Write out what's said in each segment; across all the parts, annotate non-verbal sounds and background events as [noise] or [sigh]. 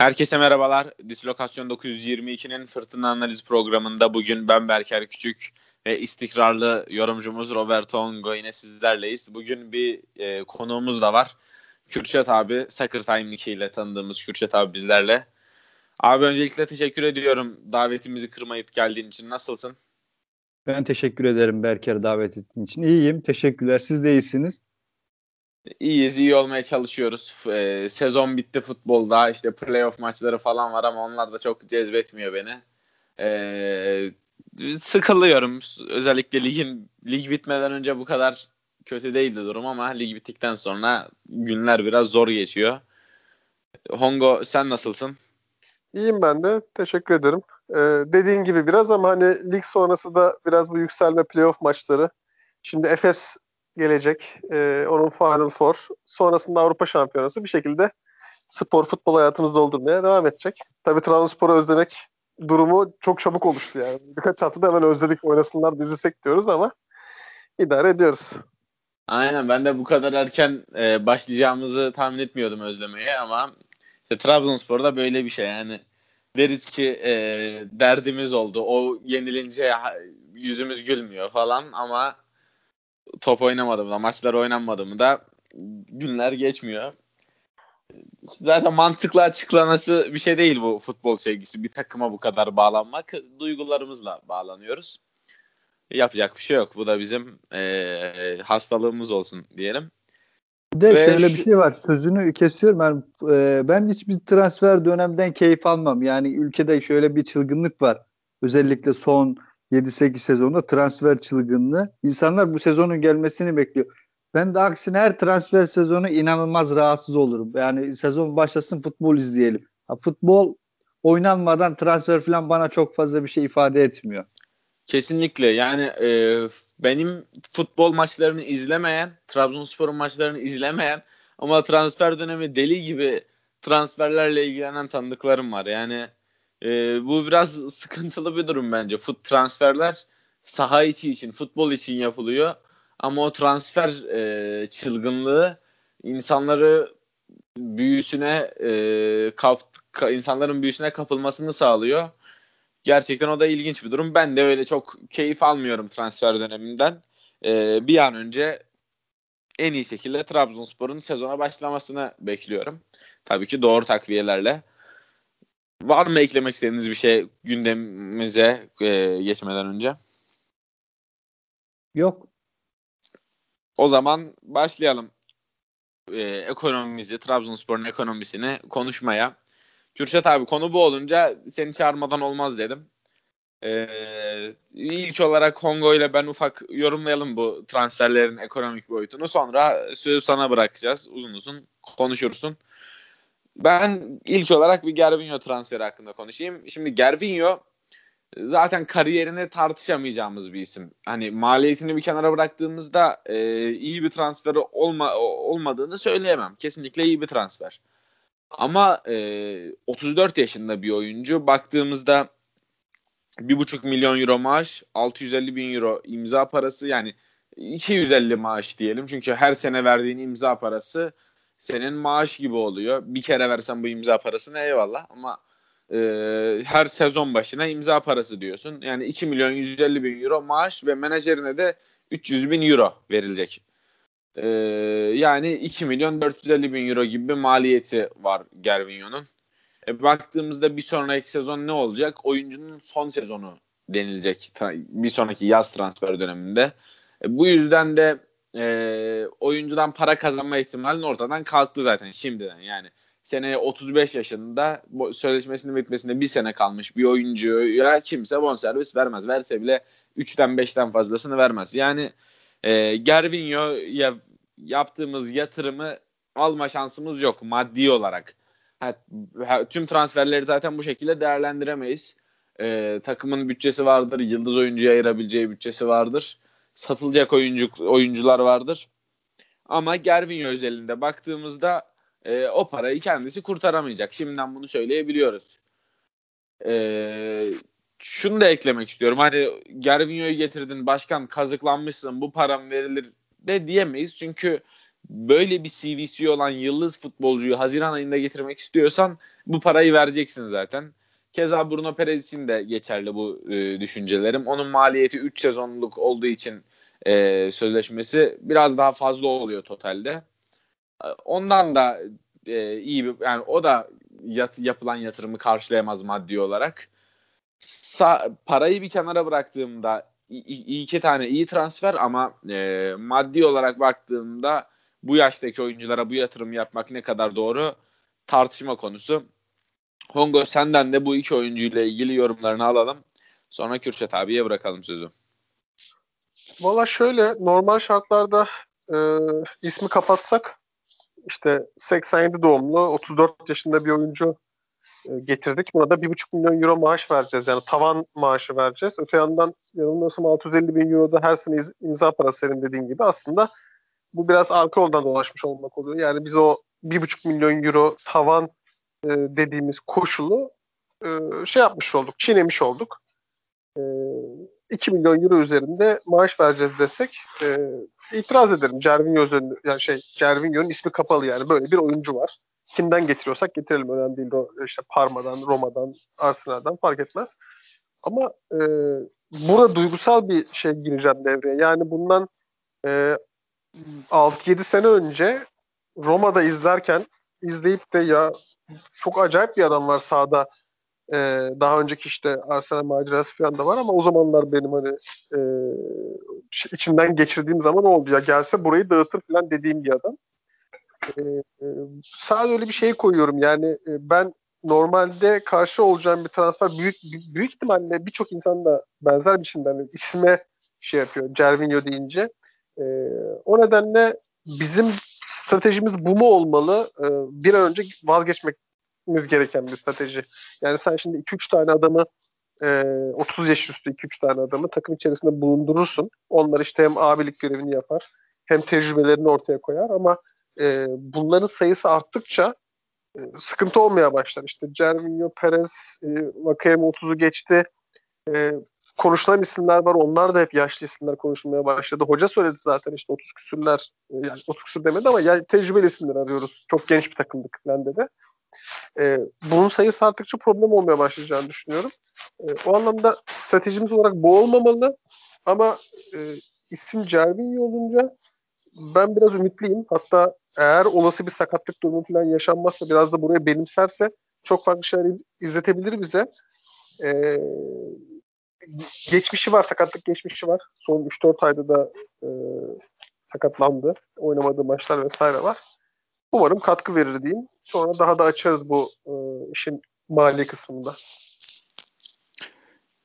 Herkese merhabalar. Dislokasyon 922'nin fırtına analiz programında bugün ben Berker Küçük ve istikrarlı yorumcumuz Roberto Ongo yine sizlerleyiz. Bugün bir e, konuğumuz da var. Kürşat abi, Soccer Time ile tanıdığımız Kürşat abi bizlerle. Abi öncelikle teşekkür ediyorum davetimizi kırmayıp geldiğin için. Nasılsın? Ben teşekkür ederim Berker davet ettiğin için. İyiyim. Teşekkürler. Siz de iyisiniz. İyiyiz, iyi olmaya çalışıyoruz. Ee, sezon bitti futbolda. işte playoff maçları falan var ama onlar da çok cezbetmiyor beni. Ee, sıkılıyorum. Özellikle ligin lig bitmeden önce bu kadar kötü değildi durum ama lig bittikten sonra günler biraz zor geçiyor. Hongo sen nasılsın? İyiyim ben de. Teşekkür ederim. Ee, dediğin gibi biraz ama hani lig sonrası da biraz bu yükselme playoff maçları. Şimdi Efes gelecek. Ee, onun Final Four. Sonrasında Avrupa Şampiyonası bir şekilde spor, futbol hayatımızda doldurmaya devam edecek. Tabii Trabzonspor'u özlemek durumu çok çabuk oluştu yani. Birkaç haftada hemen özledik oynasınlar dizilsek diyoruz ama idare ediyoruz. Aynen ben de bu kadar erken e, başlayacağımızı tahmin etmiyordum özlemeye ama işte Trabzonspor'da böyle bir şey yani deriz ki e, derdimiz oldu. O yenilince yüzümüz gülmüyor falan ama top oynamadım da maçlar oynanmadı da günler geçmiyor. Zaten mantıklı açıklaması bir şey değil bu futbol sevgisi. Bir takıma bu kadar bağlanmak. Duygularımızla bağlanıyoruz. Yapacak bir şey yok. Bu da bizim e, hastalığımız olsun diyelim. Bir de Ve şöyle şu... bir şey var. Sözünü kesiyorum. Ben, e, ben hiçbir transfer dönemden keyif almam. Yani ülkede şöyle bir çılgınlık var. Özellikle son 7-8 sezonda transfer çılgınlığı. İnsanlar bu sezonun gelmesini bekliyor. Ben de aksine her transfer sezonu inanılmaz rahatsız olurum. Yani sezon başlasın futbol izleyelim. Ha, futbol oynanmadan transfer falan bana çok fazla bir şey ifade etmiyor. Kesinlikle yani e, benim futbol maçlarını izlemeyen, Trabzonspor'un maçlarını izlemeyen ama transfer dönemi deli gibi transferlerle ilgilenen tanıdıklarım var. Yani e, bu biraz sıkıntılı bir durum bence. Fut transferler saha içi için, futbol için yapılıyor. Ama o transfer e, çılgınlığı insanları büyüsüne e, kap, ka, insanların büyüsüne kapılmasını sağlıyor. Gerçekten o da ilginç bir durum. Ben de öyle çok keyif almıyorum transfer döneminden. E, bir an önce en iyi şekilde Trabzonspor'un sezona başlamasını bekliyorum. Tabii ki doğru takviyelerle. Var mı eklemek istediğiniz bir şey gündemimize e, geçmeden önce? Yok. O zaman başlayalım e, ekonomimizi, Trabzonspor'un ekonomisini konuşmaya. Kürşat abi konu bu olunca seni çağırmadan olmaz dedim. Ee, ilk olarak Hongo ile ben ufak yorumlayalım bu transferlerin ekonomik boyutunu. Sonra sözü sana bırakacağız. Uzun uzun konuşursun. Ben ilk olarak bir Gervinho transferi hakkında konuşayım. Şimdi Gervinho zaten kariyerini tartışamayacağımız bir isim. Hani maliyetini bir kenara bıraktığımızda e, iyi bir transferi olma, olmadığını söyleyemem. Kesinlikle iyi bir transfer. Ama e, 34 yaşında bir oyuncu. Baktığımızda 1,5 milyon euro maaş, 650 bin euro imza parası yani 250 maaş diyelim. Çünkü her sene verdiğin imza parası senin maaş gibi oluyor. Bir kere versen bu imza parasını eyvallah ama e, her sezon başına imza parası diyorsun. Yani 2 milyon 150 bin euro maaş ve menajerine de 300 bin euro verilecek. E, yani 2 milyon 450 bin euro gibi bir maliyeti var Gervinho'nun. E, baktığımızda bir sonraki sezon ne olacak? Oyuncunun son sezonu denilecek bir sonraki yaz transfer döneminde. E, bu yüzden de e, oyuncudan para kazanma ihtimalinin ortadan kalktı zaten şimdiden yani. Seneye 35 yaşında sözleşmesinin bitmesine bir sene kalmış bir oyuncuya kimse bonservis vermez. Verse bile 3'ten 5'ten fazlasını vermez. Yani e, Gervinho'ya yaptığımız yatırımı alma şansımız yok maddi olarak. Ha, tüm transferleri zaten bu şekilde değerlendiremeyiz. E, takımın bütçesi vardır, yıldız oyuncuya ayırabileceği bütçesi vardır satılacak oyuncu oyuncular vardır. Ama Gervinho özelinde baktığımızda e, o parayı kendisi kurtaramayacak. Şimdiden bunu söyleyebiliyoruz. E, şunu da eklemek istiyorum. Hani Gervinho'yu getirdin başkan kazıklanmışsın bu param verilir de diyemeyiz. Çünkü böyle bir CVC olan yıldız futbolcuyu Haziran ayında getirmek istiyorsan bu parayı vereceksin zaten. Keza Bruno Perez için de geçerli bu e, düşüncelerim. Onun maliyeti 3 sezonluk olduğu için e, sözleşmesi biraz daha fazla oluyor totalde. Ondan da e, iyi bir yani o da yat, yapılan yatırımı karşılayamaz maddi olarak. Sa, parayı bir kenara bıraktığımda iki tane iyi transfer ama e, maddi olarak baktığımda bu yaştaki oyunculara bu yatırım yapmak ne kadar doğru tartışma konusu. Hongo senden de bu iki oyuncuyla ilgili yorumlarını alalım. Sonra Kürşet abiye bırakalım sözü. Valla şöyle normal şartlarda e, ismi kapatsak işte 87 doğumlu 34 yaşında bir oyuncu e, getirdik. Buna da 1,5 milyon euro maaş vereceğiz. Yani tavan maaşı vereceğiz. Öte yandan yanılmıyorsam 650 bin euro da her sene imza parası senin dediğin gibi aslında bu biraz arka yoldan dolaşmış olmak oluyor. Yani biz o 1,5 milyon euro tavan e, dediğimiz koşulu e, şey yapmış olduk, çiğnemiş olduk. E, 2 milyon euro üzerinde maaş vereceğiz desek e, itiraz ederim. Cervinho yani şey Cervinho'nun ismi kapalı yani böyle bir oyuncu var. Kimden getiriyorsak getirelim önemli değil. İşte Parma'dan, Roma'dan, Arsenal'dan fark etmez. Ama e, burada duygusal bir şey gireceğim devreye. Yani bundan e, 6-7 sene önce Roma'da izlerken izleyip de ya çok acayip bir adam var sahada. Ee, daha önceki işte Arsenal macerası falan da var ama o zamanlar benim hani e, içimden geçirdiğim zaman oldu ya gelse burayı dağıtır falan dediğim bir adam. Ee, e, sadece öyle bir şey koyuyorum yani e, ben normalde karşı olacağım bir transfer büyük büyük ihtimalle birçok insan da benzer bir şeyden yani isme şey yapıyor Cervinho deyince. E, o nedenle bizim stratejimiz bu mu olmalı? E, bir an önce vazgeçmemiz gereken bir strateji. Yani sen şimdi 2-3 tane adamı e, 30 yaş üstü 2-3 tane adamı takım içerisinde bulundurursun. Onlar işte hem abilik görevini yapar hem tecrübelerini ortaya koyar ama e, bunların sayısı arttıkça e, sıkıntı olmaya başlar. İşte Cervinho, Perez, e, Vakayeme 30'u geçti. E, konuşulan isimler var. Onlar da hep yaşlı isimler konuşulmaya başladı. Hoca söyledi zaten işte 30 küsürler e, yani 30 küsür demedi ama yani tecrübeli isimler arıyoruz. Çok genç bir takımdık falan dedi. E, bunun sayısı arttıkça problem olmaya başlayacağını düşünüyorum. E, o anlamda stratejimiz olarak bu olmamalı ama e, isim Cervinho olunca ben biraz ümitliyim. Hatta eğer olası bir sakatlık durumu falan yaşanmazsa biraz da buraya benimserse çok farklı şeyler izletebilir bize. Ee, geçmişi var, sakatlık geçmişi var. Son 3-4 ayda da e, sakatlandı. Oynamadığı maçlar vesaire var. Umarım katkı verir diyeyim. Sonra daha da açarız bu e, işin mali kısmında.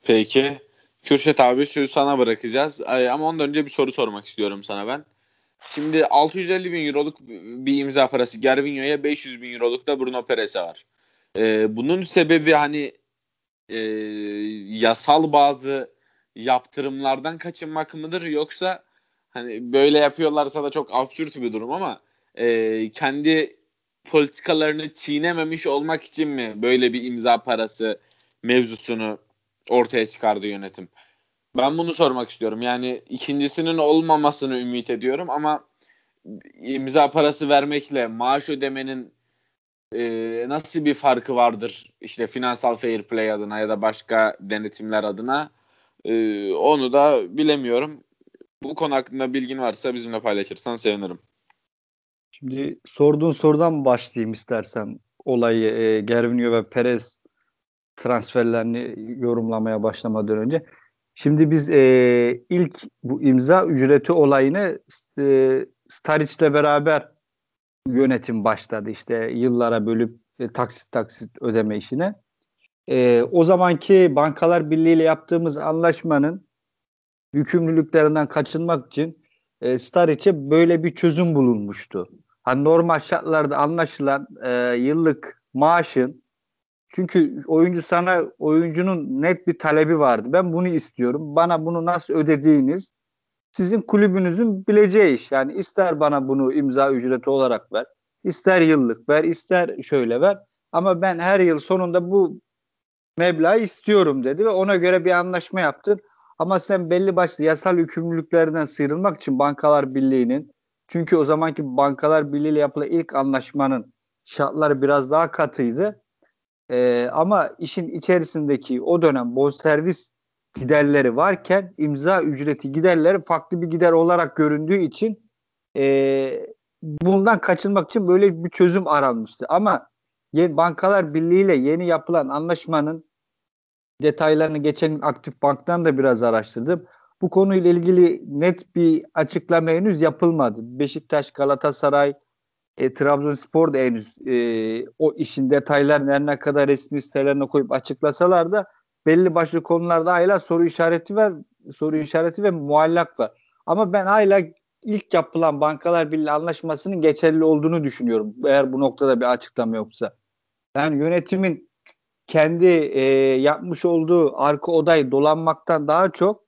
Peki. Kürşet abi sözü sana bırakacağız. Ama ondan önce bir soru sormak istiyorum sana ben. Şimdi 650 bin euroluk bir imza parası Gervinho'ya 500 bin euroluk da Bruno Perez'e var. Ee, bunun sebebi hani e, yasal bazı yaptırımlardan kaçınmak mıdır yoksa hani böyle yapıyorlarsa da çok absürt bir durum ama e, kendi politikalarını çiğnememiş olmak için mi böyle bir imza parası mevzusunu ortaya çıkardı yönetim? Ben bunu sormak istiyorum. Yani ikincisinin olmamasını ümit ediyorum ama imza parası vermekle maaş ödemenin e, nasıl bir farkı vardır işte finansal fair play adına ya da başka denetimler adına e, onu da bilemiyorum. Bu konu hakkında bilgin varsa bizimle paylaşırsan sevinirim. Şimdi sorduğun sorudan başlayayım istersen olayı e, Gervinho ve Perez transferlerini yorumlamaya başlamadan önce. Şimdi biz e, ilk bu imza ücreti olayını e, Staric'le beraber yönetim başladı işte yıllara bölüp e, taksit taksit ödeme işine. E, o zamanki Bankalar Birliği ile yaptığımız anlaşmanın yükümlülüklerinden kaçınmak için e, Staric'e böyle bir çözüm bulunmuştu. Hani normal şartlarda anlaşılan e, yıllık maaşın çünkü oyuncu sana oyuncunun net bir talebi vardı. Ben bunu istiyorum. Bana bunu nasıl ödediğiniz sizin kulübünüzün bileceği iş. Yani ister bana bunu imza ücreti olarak ver, ister yıllık ver, ister şöyle ver. Ama ben her yıl sonunda bu meblağı istiyorum dedi ve ona göre bir anlaşma yaptın. Ama sen belli başlı yasal yükümlülüklerden sıyrılmak için Bankalar Birliği'nin Çünkü o zamanki Bankalar Birliği ile yapılan ilk anlaşmanın şartları biraz daha katıydı. Ee, ama işin içerisindeki o dönem bonservis giderleri varken imza ücreti giderleri farklı bir gider olarak göründüğü için e, bundan kaçınmak için böyle bir çözüm aranmıştı. Ama Bankalar Birliği ile yeni yapılan anlaşmanın detaylarını geçen aktif banktan da biraz araştırdım. Bu konuyla ilgili net bir açıklama henüz yapılmadı. Beşiktaş, Galatasaray, e, Trabzonspor da henüz e, o işin detaylarını ne kadar resmi sitelerine koyup açıklasalar da belli başlı konularda hala soru işareti var, soru işareti ve muallak var. Ama ben hala ilk yapılan Bankalar Birliği anlaşmasının geçerli olduğunu düşünüyorum. Eğer bu noktada bir açıklama yoksa. Yani yönetimin kendi e, yapmış olduğu arka odayı dolanmaktan daha çok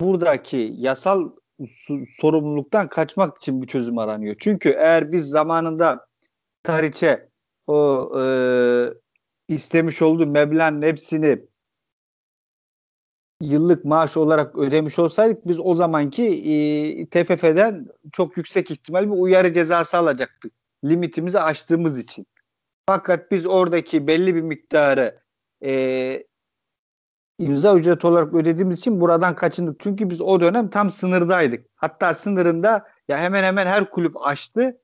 buradaki yasal sorumluluktan kaçmak için bir çözüm aranıyor. Çünkü eğer biz zamanında Tariç'e o e, istemiş olduğu meblağın hepsini yıllık maaş olarak ödemiş olsaydık biz o zamanki e, TFF'den çok yüksek ihtimal bir uyarı cezası alacaktık. Limitimizi aştığımız için. Fakat biz oradaki belli bir miktarı e, imza ücret olarak ödediğimiz için buradan kaçındık. Çünkü biz o dönem tam sınırdaydık. Hatta sınırında ya hemen hemen her kulüp açtı.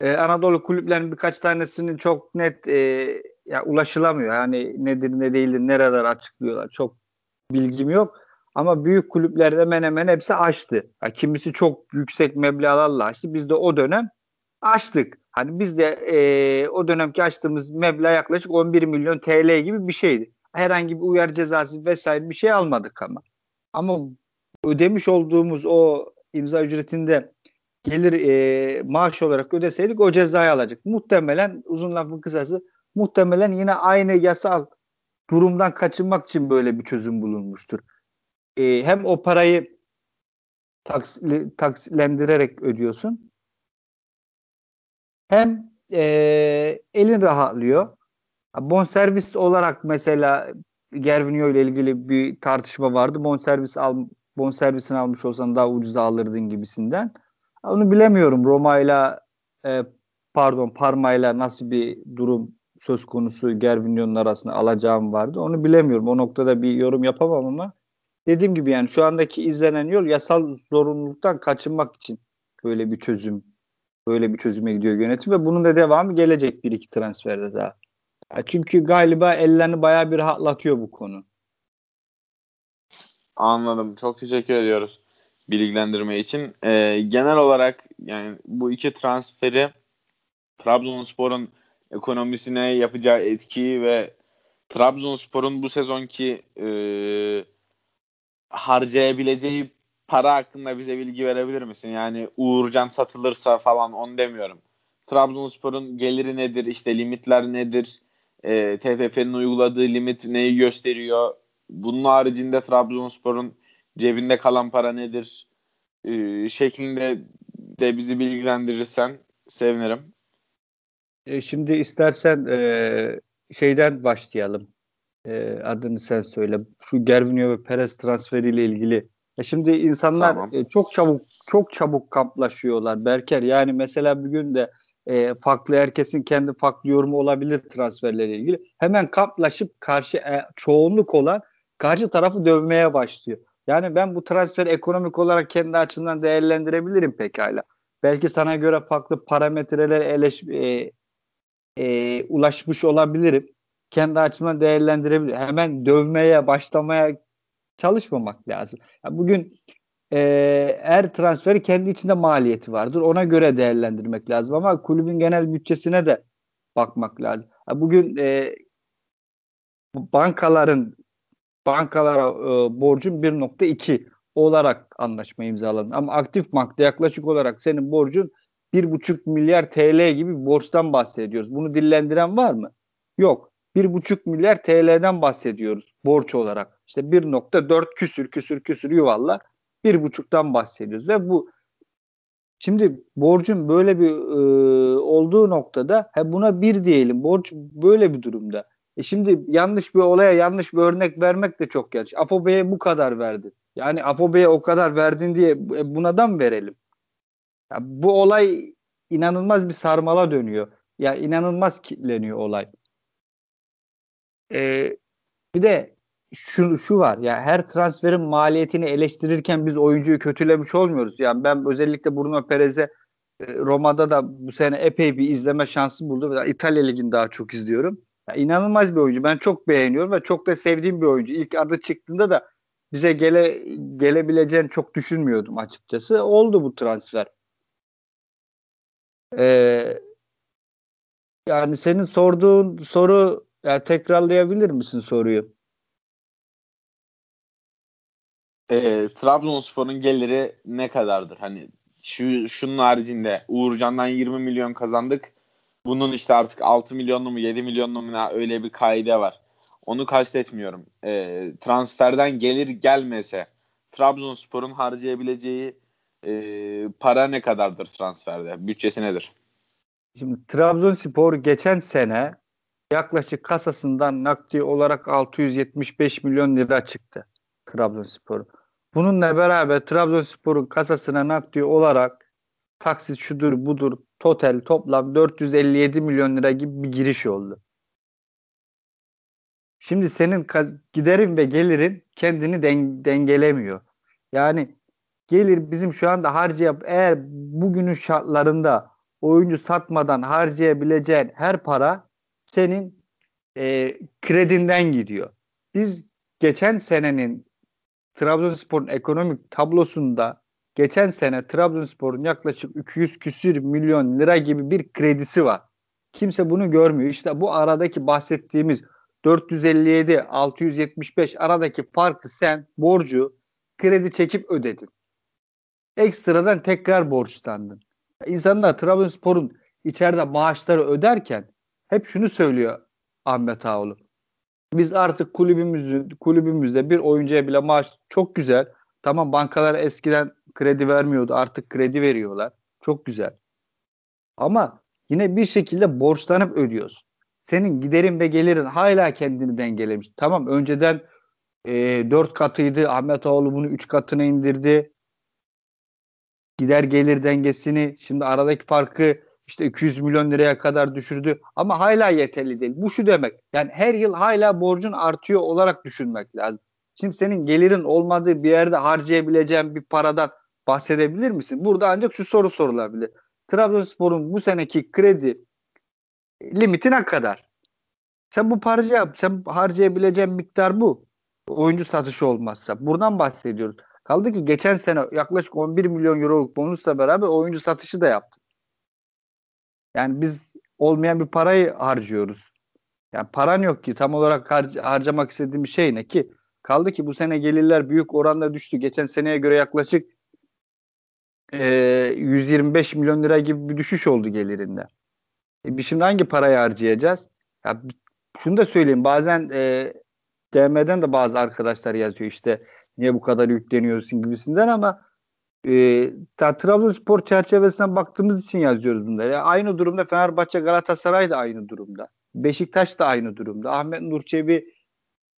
Ee, Anadolu kulüplerinin birkaç tanesinin çok net e, ya ulaşılamıyor. Yani nedir ne değildir nereler açıklıyorlar. Çok bilgim yok. Ama büyük kulüpler hemen hemen hepsi açtı. Ya kimisi çok yüksek meblağlarla açtı. Biz de o dönem açtık. Hani biz de e, o dönemki açtığımız meblağ yaklaşık 11 milyon TL gibi bir şeydi herhangi bir uyarı cezası vesaire bir şey almadık ama. Ama ödemiş olduğumuz o imza ücretinde gelir e, maaş olarak ödeseydik o cezayı alacak. Muhtemelen uzun lafın kısası muhtemelen yine aynı yasal durumdan kaçınmak için böyle bir çözüm bulunmuştur. E, hem o parayı taksili, taksilendirerek ödüyorsun hem e, elin rahatlıyor Bonservis olarak mesela Gervinho ile ilgili bir tartışma vardı. Bonservis al bonservisini almış olsan daha ucuza alırdın gibisinden. Onu bilemiyorum. Roma ile e, pardon Parma ile nasıl bir durum söz konusu Gervinho'nun arasında alacağım vardı. Onu bilemiyorum. O noktada bir yorum yapamam ama dediğim gibi yani şu andaki izlenen yol yasal zorunluluktan kaçınmak için böyle bir çözüm böyle bir çözüme gidiyor yönetim ve bunun da devamı gelecek bir iki transferde daha. Çünkü galiba ellerini bayağı bir rahatlatıyor bu konu. Anladım. Çok teşekkür ediyoruz bilgilendirme için. Ee, genel olarak yani bu iki transferi Trabzonspor'un ekonomisine yapacağı etkiyi ve Trabzonspor'un bu sezonki e, harcayabileceği para hakkında bize bilgi verebilir misin? Yani Uğurcan satılırsa falan onu demiyorum. Trabzonspor'un geliri nedir? İşte limitler nedir? E, TFF'nin uyguladığı limit neyi gösteriyor? Bunun haricinde Trabzonspor'un cebinde kalan para nedir? E, şeklinde de bizi bilgilendirirsen sevinirim. E, şimdi istersen e, şeyden başlayalım. E, adını sen söyle. Şu Gervinho ve Perez transferiyle ilgili. E şimdi insanlar tamam. e, çok çabuk çok çabuk kamplaşıyorlar Berker. Yani mesela bugün de e, farklı herkesin kendi farklı yorumu olabilir transferlerle ilgili. Hemen kaplaşıp karşı e, çoğunluk olan karşı tarafı dövmeye başlıyor. Yani ben bu transfer ekonomik olarak kendi açımdan değerlendirebilirim pekala. Belki sana göre farklı parametrelere eleş, e, e, ulaşmış olabilirim. Kendi açımdan değerlendirebilirim. Hemen dövmeye başlamaya çalışmamak lazım. Yani bugün e, her transferi kendi içinde maliyeti vardır. Ona göre değerlendirmek lazım ama kulübün genel bütçesine de bakmak lazım. Bugün e, bankaların bankalara e, borcun 1.2 olarak anlaşma imzalandı. Ama aktif bankta yaklaşık olarak senin borcun 1.5 milyar TL gibi borçtan bahsediyoruz. Bunu dillendiren var mı? Yok. 1.5 milyar TL'den bahsediyoruz borç olarak. İşte 1.4 küsür küsür küsür yuvalla bir buçuktan bahsediyoruz ve bu şimdi borcun böyle bir e, olduğu noktada he buna bir diyelim borç böyle bir durumda. E şimdi yanlış bir olaya yanlış bir örnek vermek de çok yanlış. Afobe'ye bu kadar verdin. Yani Afobe'ye o kadar verdin diye e, buna da mı verelim? Ya bu olay inanılmaz bir sarmala dönüyor. Ya inanılmaz kitleniyor olay. Ee, bir de şu, şu var ya her transferin maliyetini eleştirirken biz oyuncuyu kötülemiş olmuyoruz. Yani ben özellikle Bruno Perez'e e, Roma'da da bu sene epey bir izleme şansı buldum. İtalya Ligi'ni daha çok izliyorum. Ya inanılmaz bir oyuncu. Ben çok beğeniyorum ve çok da sevdiğim bir oyuncu. İlk adı çıktığında da bize gele gelebileceğini çok düşünmüyordum açıkçası. Oldu bu transfer. Ee, yani senin sorduğun soru yani tekrarlayabilir misin soruyu? E, Trabzonspor'un geliri ne kadardır? Hani şu şunun haricinde Uğurcan'dan 20 milyon kazandık. Bunun işte artık 6 milyonlu mu 7 milyonlu mu öyle bir kaide var. Onu kastetmiyorum. E, transferden gelir gelmese Trabzonspor'un harcayabileceği e, para ne kadardır transferde? Bütçesi nedir? Şimdi Trabzonspor geçen sene yaklaşık kasasından nakdi olarak 675 milyon lira çıktı Trabzonspor. Bununla beraber Trabzonspor'un kasasına nakdi olarak taksit şudur budur total toplam 457 milyon lira gibi bir giriş oldu. Şimdi senin giderin ve gelirin kendini den- dengelemiyor. Yani gelir bizim şu anda harcayıp eğer bugünün şartlarında oyuncu satmadan harcayabileceğin her para senin e, kredinden gidiyor. Biz geçen senenin Trabzonspor'un ekonomik tablosunda geçen sene Trabzonspor'un yaklaşık 200 küsür milyon lira gibi bir kredisi var. Kimse bunu görmüyor. İşte bu aradaki bahsettiğimiz 457, 675 aradaki farkı sen borcu kredi çekip ödedin. Ekstradan tekrar borçlandın. İnsanlar Trabzonspor'un içeride maaşları öderken hep şunu söylüyor Ahmet Ağoğlu. Biz artık kulübümüzü, kulübümüzde bir oyuncuya bile maaş çok güzel. Tamam bankalar eskiden kredi vermiyordu. Artık kredi veriyorlar. Çok güzel. Ama yine bir şekilde borçlanıp ödüyoruz. Senin giderin ve gelirin hala kendini dengelemiş. Tamam önceden e, 4 katıydı. Ahmet Ağoğlu bunu 3 katına indirdi. Gider gelir dengesini şimdi aradaki farkı işte 200 milyon liraya kadar düşürdü ama hala yeterli değil. Bu şu demek yani her yıl hala borcun artıyor olarak düşünmek lazım. Şimdi senin gelirin olmadığı bir yerde harcayabileceğin bir paradan bahsedebilir misin? Burada ancak şu soru sorulabilir. Trabzonspor'un bu seneki kredi limiti ne kadar? Sen bu parça yap. Sen harcayabileceğin miktar bu. Oyuncu satışı olmazsa. Buradan bahsediyoruz. Kaldı ki geçen sene yaklaşık 11 milyon euroluk bonusla beraber oyuncu satışı da yaptı. Yani biz olmayan bir parayı harcıyoruz. Yani paran yok ki tam olarak har- harcamak istediğim şey ne ki? Kaldı ki bu sene gelirler büyük oranda düştü. Geçen seneye göre yaklaşık e, 125 milyon lira gibi bir düşüş oldu gelirinde. E, biz şimdi hangi parayı harcayacağız? Ya, şunu da söyleyeyim bazen e, DM'den de bazı arkadaşlar yazıyor işte niye bu kadar yükleniyorsun gibisinden ama e, Trabzonspor çerçevesinden baktığımız için yazıyoruz bunları. Yani aynı durumda Fenerbahçe Galatasaray da aynı durumda. Beşiktaş da aynı durumda. Ahmet Nur Çebi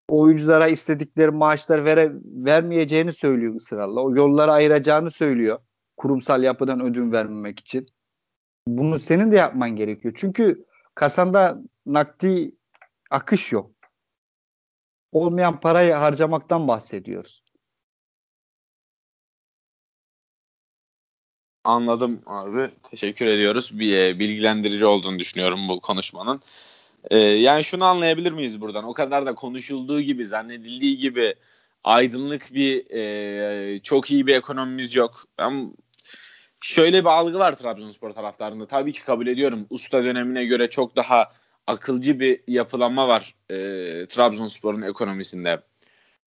oyunculara istedikleri maaşlar vere, vermeyeceğini söylüyor ısrarla. O yolları ayıracağını söylüyor. Kurumsal yapıdan ödün vermemek için. Bunu senin de yapman gerekiyor. Çünkü kasanda nakdi akış yok. Olmayan parayı harcamaktan bahsediyoruz. Anladım abi. Teşekkür ediyoruz. Bir e, bilgilendirici olduğunu düşünüyorum bu konuşmanın. E, yani şunu anlayabilir miyiz buradan? O kadar da konuşulduğu gibi, zannedildiği gibi aydınlık bir e, çok iyi bir ekonomimiz yok. Ben şöyle bir algı var Trabzonspor taraftarında. Tabii ki kabul ediyorum. Usta dönemine göre çok daha akılcı bir yapılanma var e, Trabzonspor'un ekonomisinde.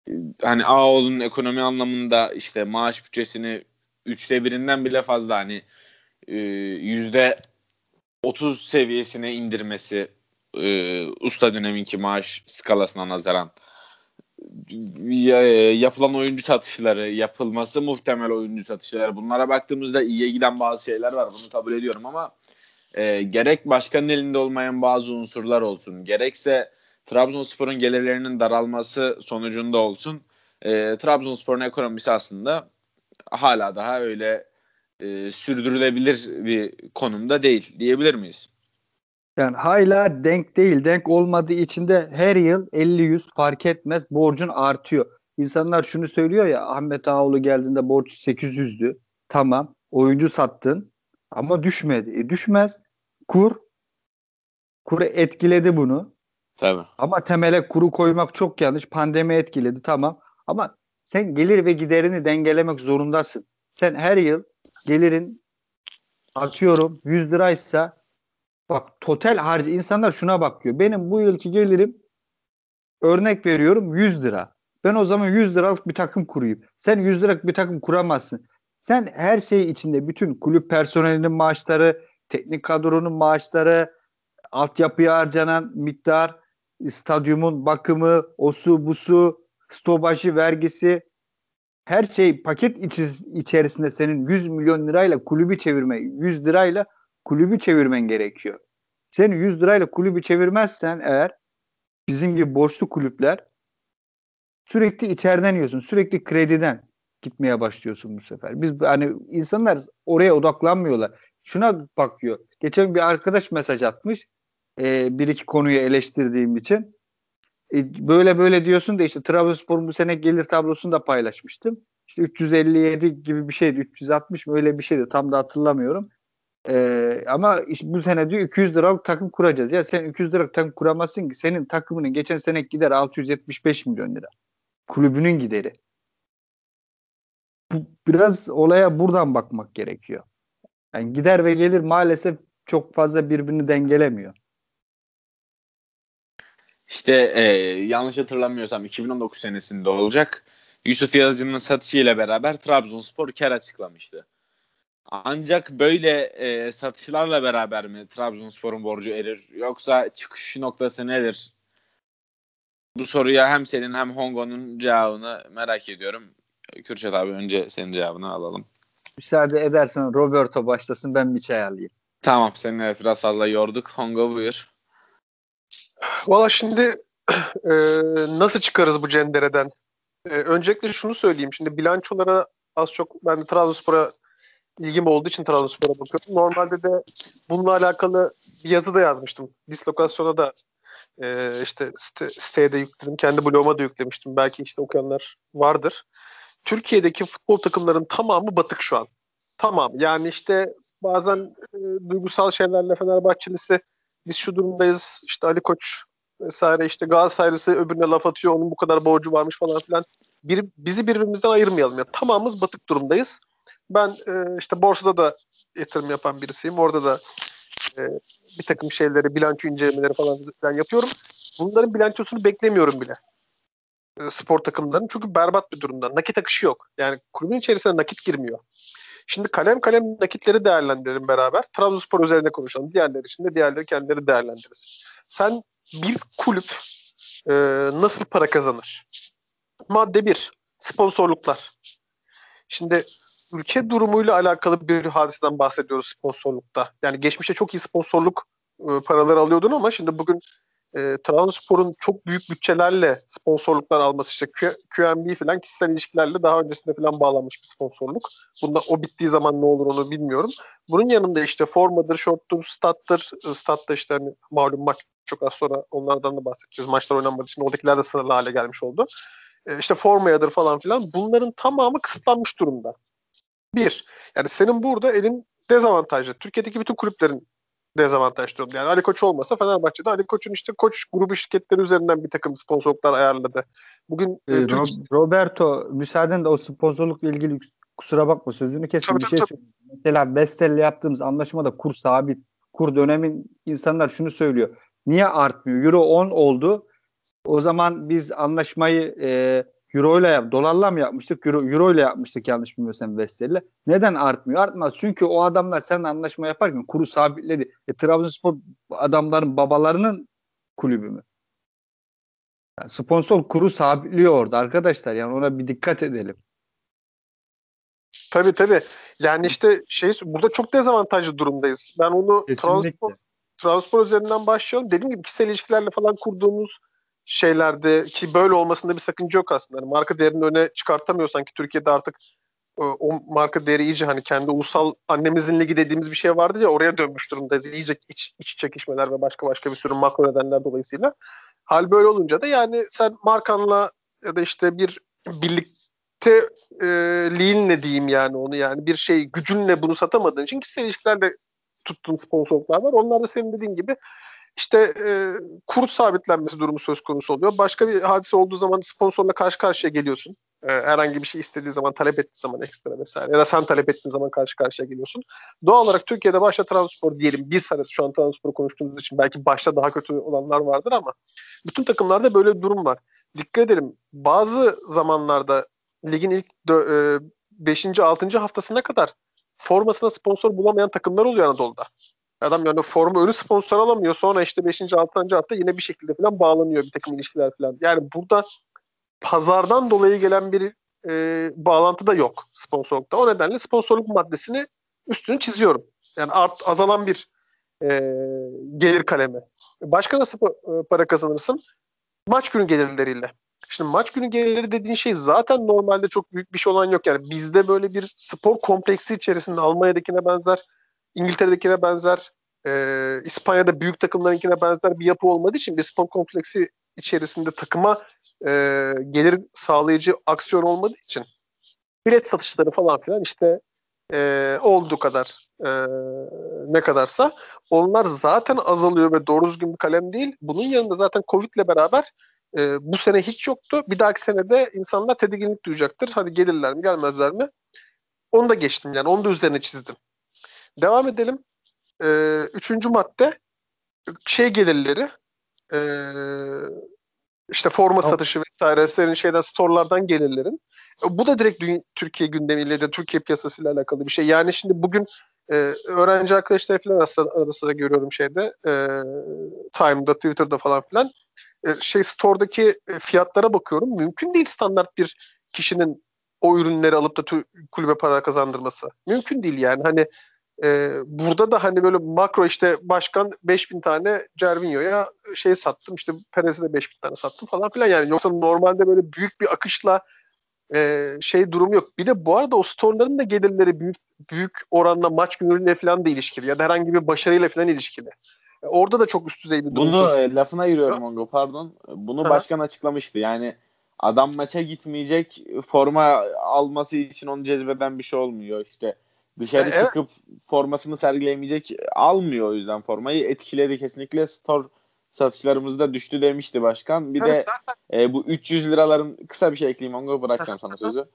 E, hani Ağoğlu'nun ekonomi anlamında işte maaş bütçesini üçte birinden bile fazla hani e, yüzde otuz seviyesine indirmesi e, usta döneminki maaş skalasına nazaran yapılan oyuncu satışları, yapılması muhtemel oyuncu satışları bunlara baktığımızda iyiye giden bazı şeyler var. Bunu kabul ediyorum ama e, gerek başkanın elinde olmayan bazı unsurlar olsun, gerekse Trabzonspor'un gelirlerinin daralması sonucunda olsun. E, Trabzonspor'un ekonomisi aslında hala daha öyle e, sürdürülebilir bir konumda değil diyebilir miyiz? Yani hala denk değil. Denk olmadığı için de her yıl 50-100 fark etmez borcun artıyor. İnsanlar şunu söylüyor ya Ahmet Ağoğlu geldiğinde borç 800'dü. Tamam oyuncu sattın ama düşmedi. E, düşmez. Kur. Kuru etkiledi bunu. Tabii. Ama temele kuru koymak çok yanlış. Pandemi etkiledi tamam. Ama sen gelir ve giderini dengelemek zorundasın. Sen her yıl gelirin atıyorum 100 liraysa bak total harcı insanlar şuna bakıyor. Benim bu yılki gelirim örnek veriyorum 100 lira. Ben o zaman 100 liralık bir takım kurayım. Sen 100 liralık bir takım kuramazsın. Sen her şey içinde bütün kulüp personelinin maaşları, teknik kadronun maaşları, altyapıya harcanan miktar, stadyumun bakımı, osu busu, stobaşı vergisi her şey paket içerisinde senin 100 milyon lirayla kulübü çevirme, 100 lirayla kulübü çevirmen gerekiyor. Sen 100 lirayla kulübü çevirmezsen eğer bizim gibi borçlu kulüpler sürekli içeriden yiyorsun. Sürekli krediden gitmeye başlıyorsun bu sefer. Biz hani insanlar oraya odaklanmıyorlar. Şuna bakıyor. Geçen bir arkadaş mesaj atmış. E, bir iki konuyu eleştirdiğim için. E, böyle böyle diyorsun da işte Trabzonspor'un bu sene gelir tablosunu da paylaşmıştım. İşte 357 gibi bir şeydi. 360 mı öyle bir şeydi. Tam da hatırlamıyorum. Ee, ama işte bu sene diyor 200 liralık takım kuracağız. Ya sen 200 liralık takım kuramazsın ki. Senin takımının geçen sene gider 675 milyon lira. Kulübünün gideri. Bu, biraz olaya buradan bakmak gerekiyor. Yani gider ve gelir maalesef çok fazla birbirini dengelemiyor. İşte e, yanlış hatırlamıyorsam 2019 senesinde olacak. Yusuf Yazıcı'nın satışıyla beraber Trabzonspor kar açıklamıştı. Ancak böyle e, satışlarla beraber mi Trabzonspor'un borcu erir yoksa çıkış noktası nedir? Bu soruya hem senin hem Hongo'nun cevabını merak ediyorum. Kürşat abi önce senin cevabını alalım. Müsaade edersen Roberto başlasın ben bir çay alayım. Tamam seni biraz fazla yorduk. Hongo buyur. Valla şimdi [clears throat] e, nasıl çıkarız bu cendereden? E, öncelikle şunu söyleyeyim. Şimdi bilançolara az çok ben de Trabzonspor'a ilgim olduğu için Trabzonspor'a bakıyorum. Normalde de bununla alakalı bir yazı da yazmıştım. Dislokasyona da e, işte site, siteye de yükledim. Kendi bloguma da yüklemiştim. Belki işte okuyanlar vardır. Türkiye'deki futbol takımların tamamı batık şu an. Tamam. Yani işte bazen e, duygusal şeylerle Fenerbahçelisi biz şu durumdayız. İşte Ali Koç vesaire işte Galatasaraylısı öbürüne laf atıyor. Onun bu kadar borcu varmış falan filan. Bir, bizi birbirimizden ayırmayalım. ya. Tamamımız batık durumdayız. Ben e, işte borsada da yatırım yapan birisiyim. Orada da e, bir takım şeyleri, bilanço incelemeleri falan filan yapıyorum. Bunların bilançosunu beklemiyorum bile. E, spor takımlarının. Çünkü berbat bir durumda. Nakit akışı yok. Yani kulübün içerisine nakit girmiyor. Şimdi kalem kalem nakitleri değerlendirelim beraber. Trabzonspor üzerinde konuşalım. Diğerleri için de diğerleri kendileri değerlendiririz. Sen bir kulüp e, nasıl para kazanır? Madde bir, sponsorluklar. Şimdi ülke durumuyla alakalı bir hadiseden bahsediyoruz sponsorlukta. Yani geçmişte çok iyi sponsorluk e, paraları alıyordun ama şimdi bugün e, Trabzonspor'un çok büyük bütçelerle sponsorluklar alması işte Q, QNB falan kişisel ilişkilerle daha öncesinde falan bağlanmış bir sponsorluk. Bunda o bittiği zaman ne olur onu bilmiyorum. Bunun yanında işte formadır, shorttur, stattır. Statta işte hani malum maç çok az sonra onlardan da bahsedeceğiz. Maçlar oynanmadığı için oradakiler de sınırlı hale gelmiş oldu. E, işte formayadır falan filan. Bunların tamamı kısıtlanmış durumda. Bir, yani senin burada elin dezavantajlı. Türkiye'deki bütün kulüplerin dezavantaj durumda. Yani Ali Koç olmasa Fenerbahçe'de Ali Koç'un işte Koç grubu şirketleri üzerinden bir takım sponsorluklar ayarladı. Bugün ee, Türk... Roberto müsaaden de o sponsorlukla ilgili kusura bakma sözünü kesin bir şey söyleyeyim. Mesela Vestel'le yaptığımız anlaşmada kur sabit. Kur dönemin insanlar şunu söylüyor. Niye artmıyor? Euro 10 oldu. O zaman biz anlaşmayı e, Euro ile yap, dolarla mı yapmıştık? Euro, Euro ile yapmıştık yanlış bilmiyorsam Vestel'le. Neden artmıyor? Artmaz. Çünkü o adamlar seninle anlaşma yaparken kuru sabitledi. E, Trabzonspor adamların babalarının kulübü mü? Yani sponsor kuru sabitliyor orada arkadaşlar. Yani ona bir dikkat edelim. Tabii tabii. Yani işte şey burada çok dezavantajlı durumdayız. Ben onu Trabzonspor, Trabzonspor üzerinden başlayalım. Dediğim gibi kişisel ilişkilerle falan kurduğumuz şeylerde ki böyle olmasında bir sakınca yok aslında. Yani marka değerini öne çıkartamıyorsan ki Türkiye'de artık o marka değeri iyice hani kendi ulusal annemizin ligi dediğimiz bir şey vardı ya oraya dönmüş durumda. İyice iç, iç çekişmeler ve başka başka bir sürü makro nedenler dolayısıyla. Hal böyle olunca da yani sen markanla ya da işte bir birlikte e, liğinle diyeyim yani onu yani bir şey gücünle bunu satamadığın için kişisel ilişkilerle tuttuğun sponsorluklar var. Onlar da senin dediğin gibi işte e, kur sabitlenmesi durumu söz konusu oluyor. Başka bir hadise olduğu zaman sponsorla karşı karşıya geliyorsun. E, herhangi bir şey istediği zaman, talep ettiği zaman ekstra vesaire. Ya da sen talep ettiğin zaman karşı karşıya geliyorsun. Doğal olarak Türkiye'de başta Trabzonspor diyelim. Biz hani şu an Trabzonspor'u konuştuğumuz için belki başta daha kötü olanlar vardır ama bütün takımlarda böyle bir durum var. Dikkat edelim. Bazı zamanlarda ligin ilk 5. E, 6. haftasına kadar formasına sponsor bulamayan takımlar oluyor Anadolu'da. Adam yani formu önü sponsor alamıyor. Sonra işte 5. 6. hafta yine bir şekilde falan bağlanıyor bir takım ilişkiler falan. Yani burada pazardan dolayı gelen bir e, bağlantı da yok sponsorlukta. O nedenle sponsorluk maddesini üstünü çiziyorum. Yani art, azalan bir e, gelir kalemi. Başka nasıl e, para kazanırsın? Maç günü gelirleriyle. Şimdi maç günü gelirleri dediğin şey zaten normalde çok büyük bir şey olan yok. Yani bizde böyle bir spor kompleksi içerisinde Almanya'dakine benzer, İngiltere'dekine benzer, e, İspanya'da büyük takımlarınkine benzer bir yapı olmadığı için bir kompleksi içerisinde takıma e, gelir sağlayıcı aksiyon olmadığı için bilet satışları falan filan işte e, olduğu kadar e, ne kadarsa onlar zaten azalıyor ve doğru düzgün bir kalem değil. Bunun yanında zaten Covid ile beraber e, bu sene hiç yoktu. Bir dahaki senede insanlar tedirginlik duyacaktır. Hadi gelirler mi gelmezler mi? Onu da geçtim yani. Onu da üzerine çizdim. Devam edelim. E, üçüncü madde şey gelirleri e, işte forma satışı vesaire senin şeyden storelardan gelirlerin. E, bu da direkt Türkiye gündemiyle de Türkiye piyasasıyla alakalı bir şey. Yani şimdi bugün e, öğrenci arkadaşlar falan arasında, arada sıra görüyorum şeyde e, Time'da, Twitter'da falan filan. E, şey store'daki e, fiyatlara bakıyorum. Mümkün değil standart bir kişinin o ürünleri alıp da kulübe para kazandırması. Mümkün değil yani. Hani e, burada da hani böyle makro işte başkan 5000 tane Cervinho'ya şey sattım işte Perez'e de 5000 tane sattım falan filan yani yoksa normalde böyle büyük bir akışla e, şey durum yok. Bir de bu arada o storeların da gelirleri büyük büyük oranda maç günleriyle falan da ilişkili ya da herhangi bir başarıyla falan ilişkili. E, orada da çok üst düzey bir durum. Bunu e, lafına giriyorum Ongo pardon. Bunu başkan açıklamıştı. Yani adam maça gitmeyecek forma alması için onu cezbeden bir şey olmuyor işte Dışarı evet. çıkıp formasını sergileyemeyecek almıyor o yüzden formayı. Etkiledi kesinlikle store satışlarımızda düştü demişti başkan. Bir evet, de zaten... e, bu 300 liraların kısa bir şey ekleyeyim onu bırakacağım sana sözü.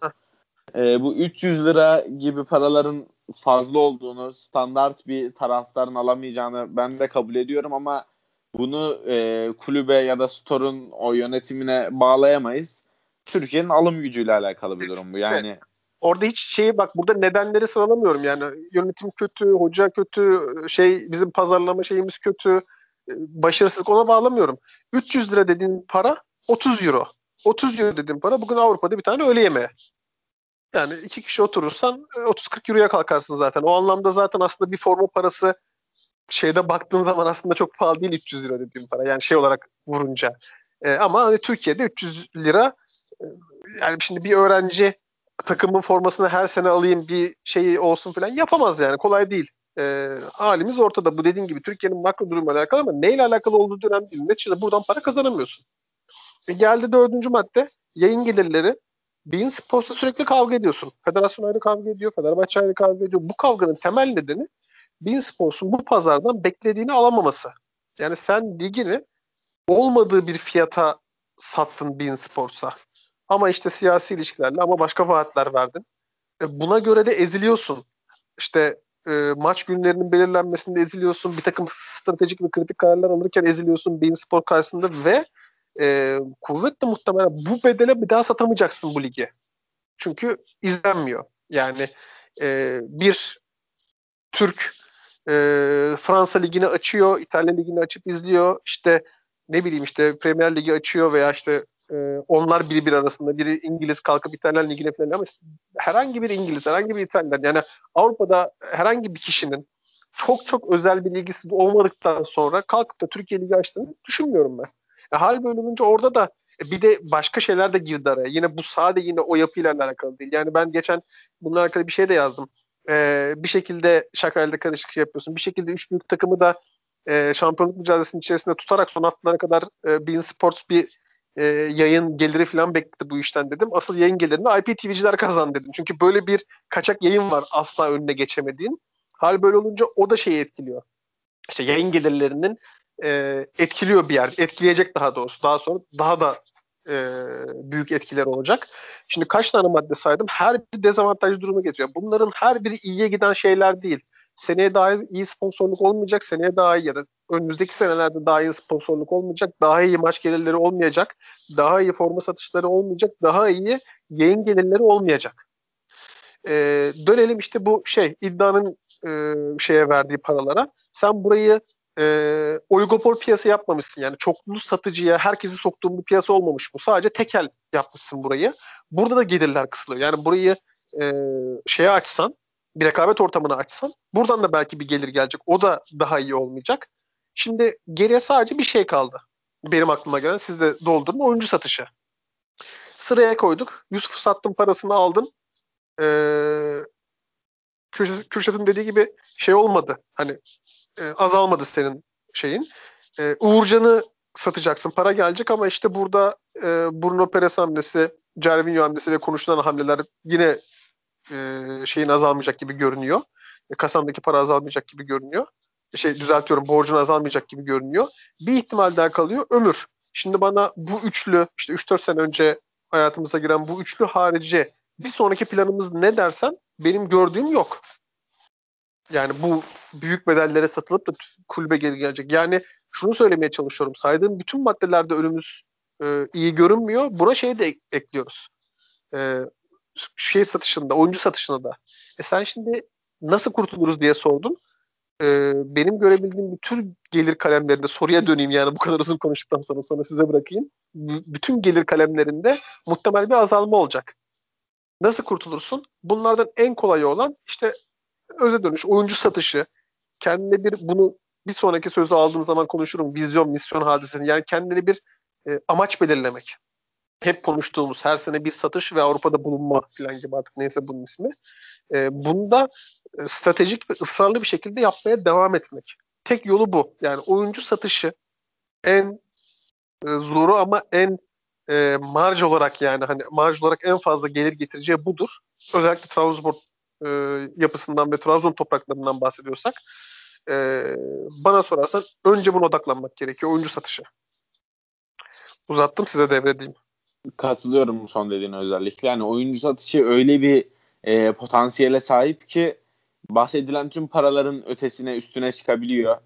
E, bu 300 lira gibi paraların fazla olduğunu, standart bir taraftarın alamayacağını ben de kabul ediyorum ama bunu e, kulübe ya da store'un o yönetimine bağlayamayız. Türkiye'nin alım gücüyle alakalı bir durum bu. Yani orada hiç şeyi bak burada nedenleri sıralamıyorum yani yönetim kötü, hoca kötü, şey bizim pazarlama şeyimiz kötü, e, başarısızlık ona bağlamıyorum. 300 lira dediğin para 30 euro. 30 euro dediğin para bugün Avrupa'da bir tane öğle yemeği. Yani iki kişi oturursan 30-40 e, euroya kalkarsın zaten. O anlamda zaten aslında bir forma parası şeyde baktığın zaman aslında çok pahalı değil 300 lira dediğim para. Yani şey olarak vurunca. E, ama hani Türkiye'de 300 lira e, yani şimdi bir öğrenci takımın formasını her sene alayım bir şeyi olsun falan yapamaz yani. Kolay değil. E, halimiz ortada. Bu dediğin gibi Türkiye'nin makro durumu alakalı ama neyle alakalı olduğu dönem değil. Neticede buradan para kazanamıyorsun. E, geldi dördüncü madde. Yayın gelirleri. Bein Sports'ta sürekli kavga ediyorsun. Federasyon ayrı kavga ediyor. Fenerbahçe ayrı kavga ediyor. Bu kavganın temel nedeni Bein Sports'un bu pazardan beklediğini alamaması. Yani sen ligini olmadığı bir fiyata sattın Bein Sports'a. Ama işte siyasi ilişkilerle ama başka vaatler verdin. E, buna göre de eziliyorsun. İşte e, maç günlerinin belirlenmesinde eziliyorsun. Bir takım stratejik ve kritik kararlar alırken eziliyorsun Bein Spor karşısında ve e, kuvvetle muhtemelen bu bedele bir daha satamayacaksın bu ligi. Çünkü izlenmiyor. Yani e, bir Türk e, Fransa ligini açıyor, İtalya ligini açıp izliyor. İşte ne bileyim işte Premier Ligi açıyor veya işte e, onlar biri bir arasında biri İngiliz kalkıp İtalyan ligine falan ama herhangi bir İngiliz, herhangi bir İtalyan yani Avrupa'da herhangi bir kişinin çok çok özel bir ilgisi olmadıktan sonra kalkıp da Türkiye Ligi açtığını düşünmüyorum ben. E, hal olunca orada da e, bir de başka şeyler de girdi araya. Yine bu sadece yine o yapıyla alakalı değil. Yani ben geçen bununla alakalı bir şey de yazdım. Ee, bir şekilde şakayla karışık şey yapıyorsun. Bir şekilde üç büyük takımı da e, şampiyonluk mücadelesinin içerisinde tutarak son haftalara kadar e, Bein Sports bir e, yayın geliri falan bekledi bu işten dedim. Asıl yayın gelirini IPTV'ciler kazandı dedim. Çünkü böyle bir kaçak yayın var asla önüne geçemediğin. Hal böyle olunca o da şeyi etkiliyor. İşte yayın gelirlerinin e, etkiliyor bir yer. Etkileyecek daha doğrusu. Daha sonra daha da e, büyük etkiler olacak. Şimdi kaç tane madde saydım? Her bir dezavantajlı duruma getiriyor. Bunların her biri iyiye giden şeyler değil. Seneye daha iyi sponsorluk olmayacak. Seneye daha iyi ya da önümüzdeki senelerde daha iyi sponsorluk olmayacak. Daha iyi maç gelirleri olmayacak. Daha iyi forma satışları olmayacak. Daha iyi yayın gelirleri olmayacak. Ee, dönelim işte bu şey iddianın e, şeye verdiği paralara. Sen burayı e, oligopol piyasa yapmamışsın. Yani çoklu satıcıya herkesi soktuğun bir piyasa olmamış bu. Sadece tekel yapmışsın burayı. Burada da gelirler kısılıyor. Yani burayı e, şeye açsan bir rekabet ortamını açsan buradan da belki bir gelir gelecek. O da daha iyi olmayacak. Şimdi geriye sadece bir şey kaldı. Benim aklıma gelen siz de doldurun oyuncu satışı. Sıraya koyduk. Yusuf'u sattım parasını aldım. Ee, Kürşat'ın dediği gibi şey olmadı. Hani e, azalmadı senin şeyin. E, Uğurcan'ı satacaksın. Para gelecek ama işte burada e, Bruno Perez hamlesi, Cervinho hamlesi ve konuşulan hamleler yine e, şeyin azalmayacak gibi görünüyor. E, kasandaki para azalmayacak gibi görünüyor. E, şey düzeltiyorum borcun azalmayacak gibi görünüyor. Bir ihtimal daha kalıyor ömür. Şimdi bana bu üçlü işte 3-4 sene önce hayatımıza giren bu üçlü harici bir sonraki planımız ne dersen benim gördüğüm yok. Yani bu büyük bedellere satılıp da kulübe geri gelecek. Yani şunu söylemeye çalışıyorum. Saydığım bütün maddelerde önümüz e, iyi görünmüyor. Buna şey de ekliyoruz. E, şey satışında, oyuncu satışında da. E sen şimdi nasıl kurtuluruz diye sordun. E, benim görebildiğim bütün gelir kalemlerinde soruya döneyim yani bu kadar uzun konuştuktan sonra sonra size bırakayım. B- bütün gelir kalemlerinde muhtemel bir azalma olacak. Nasıl kurtulursun? Bunlardan en kolayı olan işte öze dönüş, oyuncu satışı, kendine bir bunu bir sonraki sözü aldığım zaman konuşurum. Vizyon, misyon hadisesi. Yani kendine bir e, amaç belirlemek. Hep konuştuğumuz her sene bir satış ve Avrupa'da bulunma falan gibi artık neyse bunun ismi. E, bunda stratejik ve ısrarlı bir şekilde yapmaya devam etmek. Tek yolu bu. Yani oyuncu satışı en e, zoru ama en e, marj olarak yani hani marj olarak en fazla gelir getireceği budur. Özellikle Trabzonspor e, yapısından ve Trabzon topraklarından bahsediyorsak e, bana sorarsan önce buna odaklanmak gerekiyor. Oyuncu satışı. Uzattım size devredeyim. Katılıyorum son dediğine özellikle. Yani oyuncu satışı öyle bir e, potansiyele sahip ki bahsedilen tüm paraların ötesine üstüne çıkabiliyor.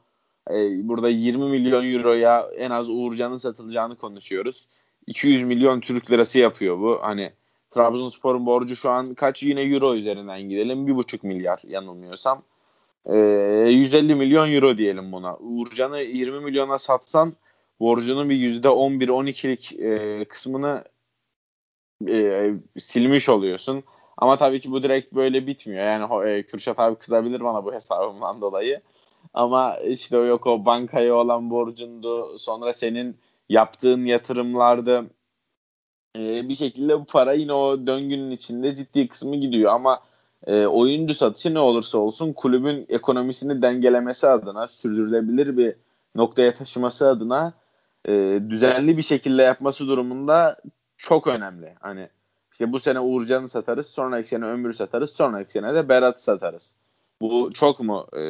E, burada 20 milyon euroya en az Uğurcan'ın satılacağını konuşuyoruz. 200 milyon Türk lirası yapıyor bu. Hani Trabzonspor'un borcu şu an kaç yine euro üzerinden gidelim. 1,5 milyar yanılmıyorsam. E, ee, 150 milyon euro diyelim buna. Uğurcan'ı 20 milyona satsan borcunun bir %11-12'lik e, kısmını e, silmiş oluyorsun. Ama tabii ki bu direkt böyle bitmiyor. Yani e, Kürşat abi kızabilir bana bu hesabımdan dolayı. Ama işte yok o bankaya olan borcundu. Sonra senin yaptığın yatırımlarda e, bir şekilde bu para yine o döngünün içinde ciddi kısmı gidiyor ama e, oyuncu satışı ne olursa olsun kulübün ekonomisini dengelemesi adına sürdürülebilir bir noktaya taşıması adına e, düzenli bir şekilde yapması durumunda çok önemli. Hani işte bu sene Uğurcan'ı satarız, sonraki sene Ömür satarız, sonraki sene de Berat'ı satarız. Bu çok mu e,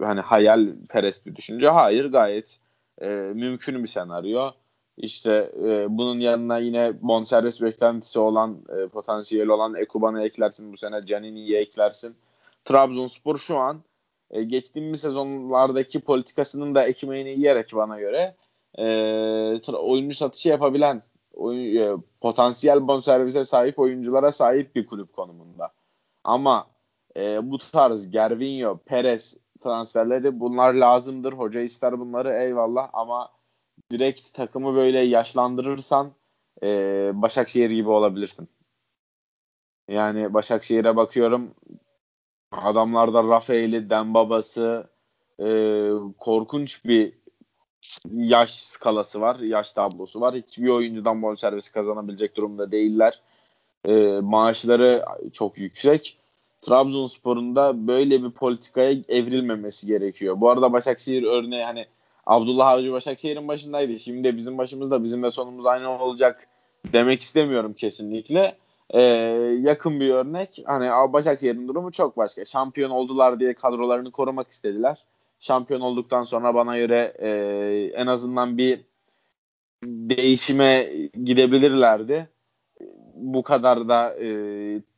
hani hayal perest bir düşünce? Hayır gayet e, mümkün bir senaryo. İşte e, bunun yanına yine bonservis beklentisi olan, e, potansiyeli olan Ekuban'ı eklersin bu sene, Canini'yi eklersin. Trabzonspor şu an e, geçtiğimiz sezonlardaki politikasının da ekmeğini yiyerek bana göre e, oyuncu satışı yapabilen, oyun, e, potansiyel bonservise sahip oyunculara sahip bir kulüp konumunda. Ama e, bu tarz Gervinho, Perez transferleri bunlar lazımdır. Hoca ister bunları eyvallah ama direkt takımı böyle yaşlandırırsan e, Başakşehir gibi olabilirsin. Yani Başakşehir'e bakıyorum adamlarda Rafael'i, Dembaba'sı e, korkunç bir yaş skalası var, yaş tablosu var. Hiçbir oyuncudan bonservis kazanabilecek durumda değiller. E, maaşları çok yüksek. Trabzonspor'un da böyle bir politikaya evrilmemesi gerekiyor. Bu arada Başakşehir örneği hani Abdullah Avcı Başakşehir'in başındaydı. Şimdi de bizim başımızda bizim de sonumuz aynı olacak demek istemiyorum kesinlikle. Ee, yakın bir örnek. Hani Başakşehir'in durumu çok başka. Şampiyon oldular diye kadrolarını korumak istediler. Şampiyon olduktan sonra bana göre e, en azından bir değişime gidebilirlerdi. Bu kadar da e,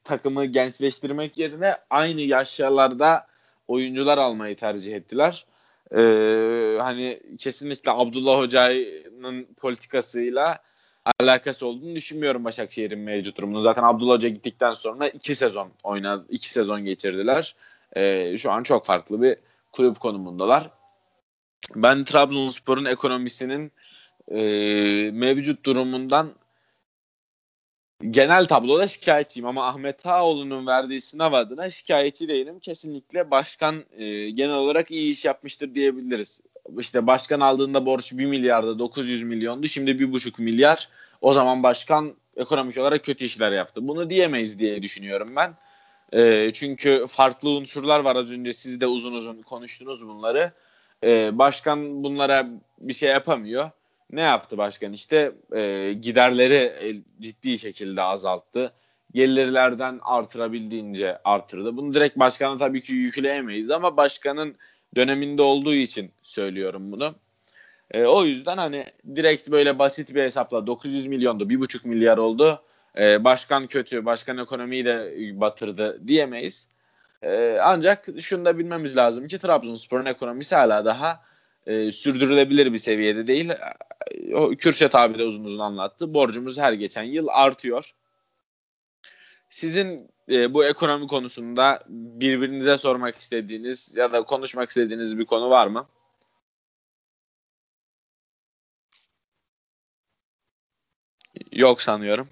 takımı gençleştirmek yerine aynı yaşlarda oyuncular almayı tercih ettiler. Ee, hani kesinlikle Abdullah Hoca'nın politikasıyla alakası olduğunu düşünmüyorum Başakşehir'in mevcut durumunu. Zaten Abdullah Hoca gittikten sonra iki sezon oynadı, iki sezon geçirdiler. Ee, şu an çok farklı bir kulüp konumundalar. Ben Trabzonspor'un ekonomisinin e, mevcut durumundan genel tabloda şikayetçiyim ama Ahmet Ağoğlu'nun verdiği sınav adına şikayetçi değilim. Kesinlikle başkan e, genel olarak iyi iş yapmıştır diyebiliriz. İşte başkan aldığında borç 1 milyarda 900 milyondu. Şimdi 1,5 milyar. O zaman başkan ekonomik olarak kötü işler yaptı. Bunu diyemeyiz diye düşünüyorum ben. E, çünkü farklı unsurlar var az önce siz de uzun uzun konuştunuz bunları. E, başkan bunlara bir şey yapamıyor ne yaptı başkan işte e, giderleri e, ciddi şekilde azalttı. Gelirlerden artırabildiğince artırdı. Bunu direkt başkana tabii ki yükleyemeyiz ama başkanın döneminde olduğu için söylüyorum bunu. E, o yüzden hani direkt böyle basit bir hesapla 900 milyondu 1,5 milyar oldu. E, başkan kötü, başkan ekonomiyi de batırdı diyemeyiz. E, ancak şunu da bilmemiz lazım ki Trabzonspor'un ekonomisi hala daha e, sürdürülebilir bir seviyede değil. O, Kürşet abi de uzun uzun anlattı. Borcumuz her geçen yıl artıyor. Sizin e, bu ekonomi konusunda birbirinize sormak istediğiniz ya da konuşmak istediğiniz bir konu var mı? Yok sanıyorum.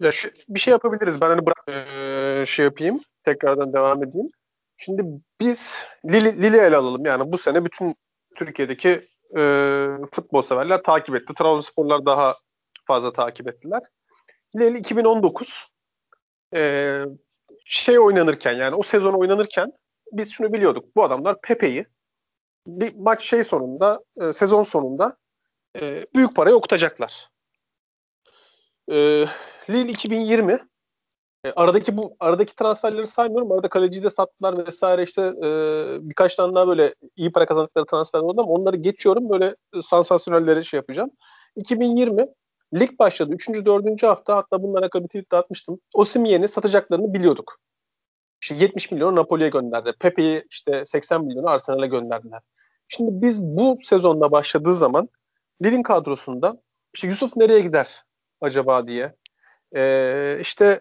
Ya şu, bir şey yapabiliriz. Ben hani bırak, e, şey yapayım. Tekrardan devam edeyim. Şimdi biz Lili ele alalım. Yani bu sene bütün Türkiye'deki e, futbol severler takip etti. Trabzonsporlar daha fazla takip ettiler. Lili 2019 e, şey oynanırken yani o sezon oynanırken biz şunu biliyorduk. Bu adamlar Pepe'yi bir maç şey sonunda e, sezon sonunda e, büyük paraya okutacaklar. E, Lille 2020 e, aradaki bu aradaki transferleri saymıyorum. Arada kaleciyi de sattılar vesaire işte e, birkaç tane daha böyle iyi para kazandıkları transfer oldu ama onları geçiyorum. Böyle sansasyonelleri şey yapacağım. 2020 lig başladı. 3. 4. hafta hatta bunlara bir tweet atmıştım. Osimhen'i satacaklarını biliyorduk. İşte 70 milyon Napoli'ye gönderdi. Pepe'yi işte 80 milyonu Arsenal'e gönderdiler. Şimdi biz bu sezonda başladığı zaman Lille'in kadrosunda işte Yusuf nereye gider acaba diye. Ee, işte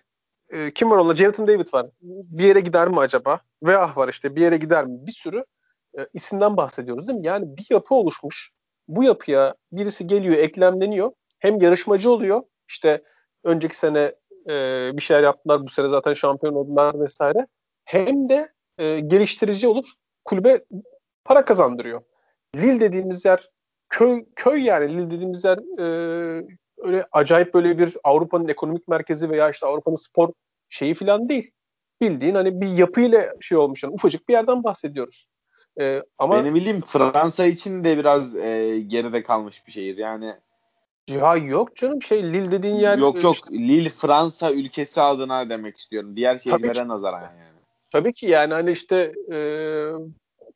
e, kim var onunla? Jonathan David var. Bir yere gider mi acaba? Veah var işte bir yere gider mi? Bir sürü e, isimden bahsediyoruz değil mi? Yani bir yapı oluşmuş. Bu yapıya birisi geliyor, eklemleniyor. Hem yarışmacı oluyor. İşte önceki sene e, bir şeyler yaptılar. Bu sene zaten şampiyon oldular vesaire. Hem de e, geliştirici olup kulübe para kazandırıyor. Lille dediğimiz yer köy köy yani Lille dediğimiz yer e, öyle acayip böyle bir Avrupa'nın ekonomik merkezi veya işte Avrupa'nın spor şeyi falan değil. Bildiğin hani bir yapıyla şey olmuş. Yani ufacık bir yerden bahsediyoruz. Ee, ama Benim bildiğim Fransa için de biraz e, geride kalmış bir şehir. Yani ya yok canım şey Lille dediğin yer Yok yok işte, Lille Fransa ülkesi adına demek istiyorum. Diğer şehirlere nazaran yani. Tabii ki yani hani işte e,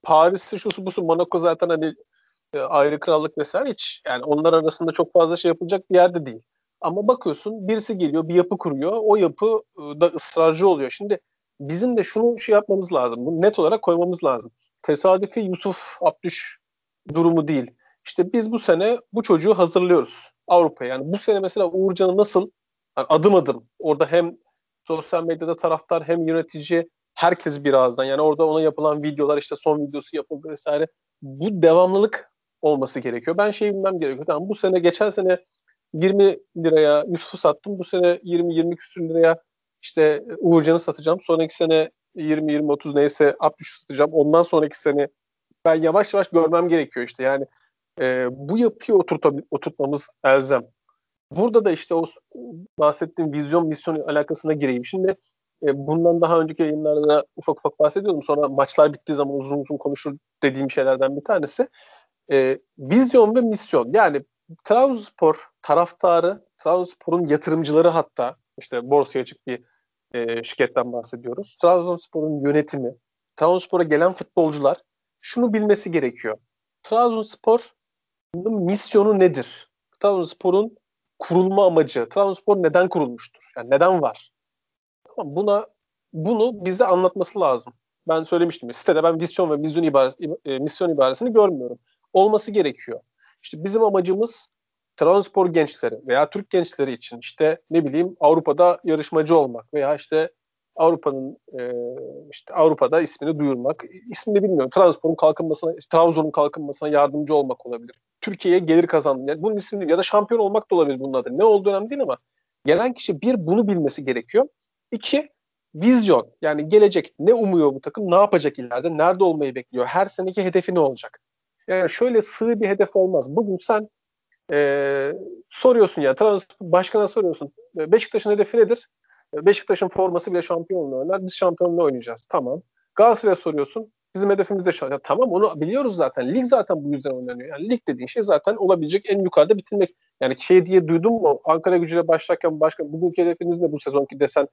Paris'i şusu busu Monaco zaten hani ayrı krallık vesaire hiç yani onlar arasında çok fazla şey yapılacak bir yerde değil. Ama bakıyorsun birisi geliyor bir yapı kuruyor. O yapı ıı, da ısrarcı oluyor. Şimdi bizim de şunu şey yapmamız lazım. Bunu net olarak koymamız lazım. Tesadüfi Yusuf Abdüş durumu değil. İşte biz bu sene bu çocuğu hazırlıyoruz Avrupa'ya. Yani bu sene mesela Uğurcan'ı nasıl yani adım adım orada hem sosyal medyada taraftar hem yönetici herkes birazdan yani orada ona yapılan videolar işte son videosu yapıldı vesaire. Bu devamlılık olması gerekiyor. Ben şey bilmem gerekiyor. Tamam bu sene geçen sene 20 liraya Yusuf'u sattım. Bu sene 20-20 küsür liraya işte Uğurcan'ı satacağım. Sonraki sene 20-20-30 neyse Abdüş satacağım. Ondan sonraki sene ben yavaş yavaş görmem gerekiyor işte. Yani E, bu yapıyı oturtmamız elzem. Burada da işte o bahsettiğim vizyon misyon alakasına gireyim. Şimdi e, bundan daha önceki yayınlarda ufak ufak bahsediyordum. Sonra maçlar bittiği zaman uzun uzun konuşur dediğim şeylerden bir tanesi. E, vizyon ve misyon. Yani Trabzonspor taraftarı, Trabzonspor'un yatırımcıları hatta işte borsaya açık bir e, şirketten bahsediyoruz. Trabzonspor'un yönetimi, Trabzonspor'a gelen futbolcular şunu bilmesi gerekiyor. Trabzonspor'un misyonu nedir? Trabzonspor'un kurulma amacı, Trabzonspor neden kurulmuştur? Yani neden var? Buna bunu bize anlatması lazım. Ben söylemiştim. Sitede ben misyon ve misyon, ibare, e, misyon ibaresini görmüyorum. Olması gerekiyor. İşte bizim amacımız Trabzonspor gençleri veya Türk gençleri için işte ne bileyim Avrupa'da yarışmacı olmak veya işte Avrupa'nın e, işte Avrupa'da ismini duyurmak. İsmini bilmiyorum. Trabzonspor'un kalkınmasına, Trabzon'un kalkınmasına yardımcı olmak olabilir. Türkiye'ye gelir kazanmak. Yani bunun ismini ya da şampiyon olmak da olabilir bunun adı. Ne olduğu önemli değil ama gelen kişi bir bunu bilmesi gerekiyor. İki vizyon. Yani gelecek ne umuyor bu takım? Ne yapacak ileride? Nerede olmayı bekliyor? Her seneki hedefi ne olacak? Yani şöyle sığ bir hedef olmaz. Bugün sen e, soruyorsun ya Trabzonspor başkana soruyorsun. Beşiktaş'ın hedefi nedir? Beşiktaş'ın forması bile şampiyonluğu oynar. Biz şampiyonluğu oynayacağız. Tamam. Galatasaray'a soruyorsun. Bizim hedefimiz de şampiyon. Tamam onu biliyoruz zaten. Lig zaten bu yüzden oynanıyor. Yani lig dediğin şey zaten olabilecek en yukarıda bitirmek. Yani şey diye duydun mu? Ankara gücüyle başlarken başka bugünkü hedefiniz ne bu sezonki desen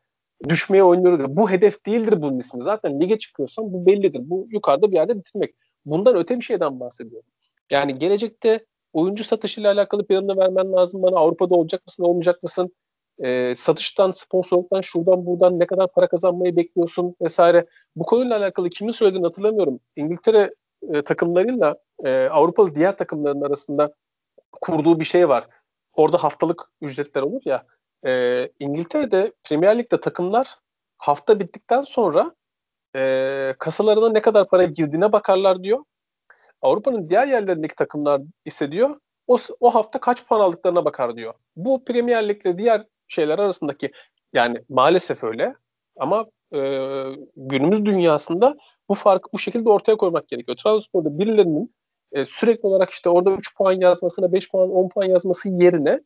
düşmeye oynuyoruz. Bu hedef değildir bunun ismi. Zaten lige çıkıyorsan bu bellidir. Bu yukarıda bir yerde bitirmek. Bundan öte bir şeyden bahsediyorum. Yani gelecekte oyuncu satışıyla alakalı planını vermen lazım bana. Avrupa'da olacak mısın, olmayacak mısın? E, satıştan, sponsorluktan, şuradan buradan ne kadar para kazanmayı bekliyorsun vesaire. Bu konuyla alakalı kimin söylediğini hatırlamıyorum. İngiltere e, takımlarıyla e, Avrupalı diğer takımların arasında kurduğu bir şey var. Orada haftalık ücretler olur ya. E, İngiltere'de Premier Lig'de takımlar hafta bittikten sonra e, kasalarına ne kadar para girdiğine bakarlar diyor. Avrupa'nın diğer yerlerindeki takımlar ise diyor o, o hafta kaç puan aldıklarına bakar diyor. Bu Premier Lig'le diğer şeyler arasındaki yani maalesef öyle ama e, günümüz dünyasında bu farkı bu şekilde ortaya koymak gerekiyor. Trabzonspor'da birilerinin e, sürekli olarak işte orada 3 puan yazmasına 5 puan 10 puan yazması yerine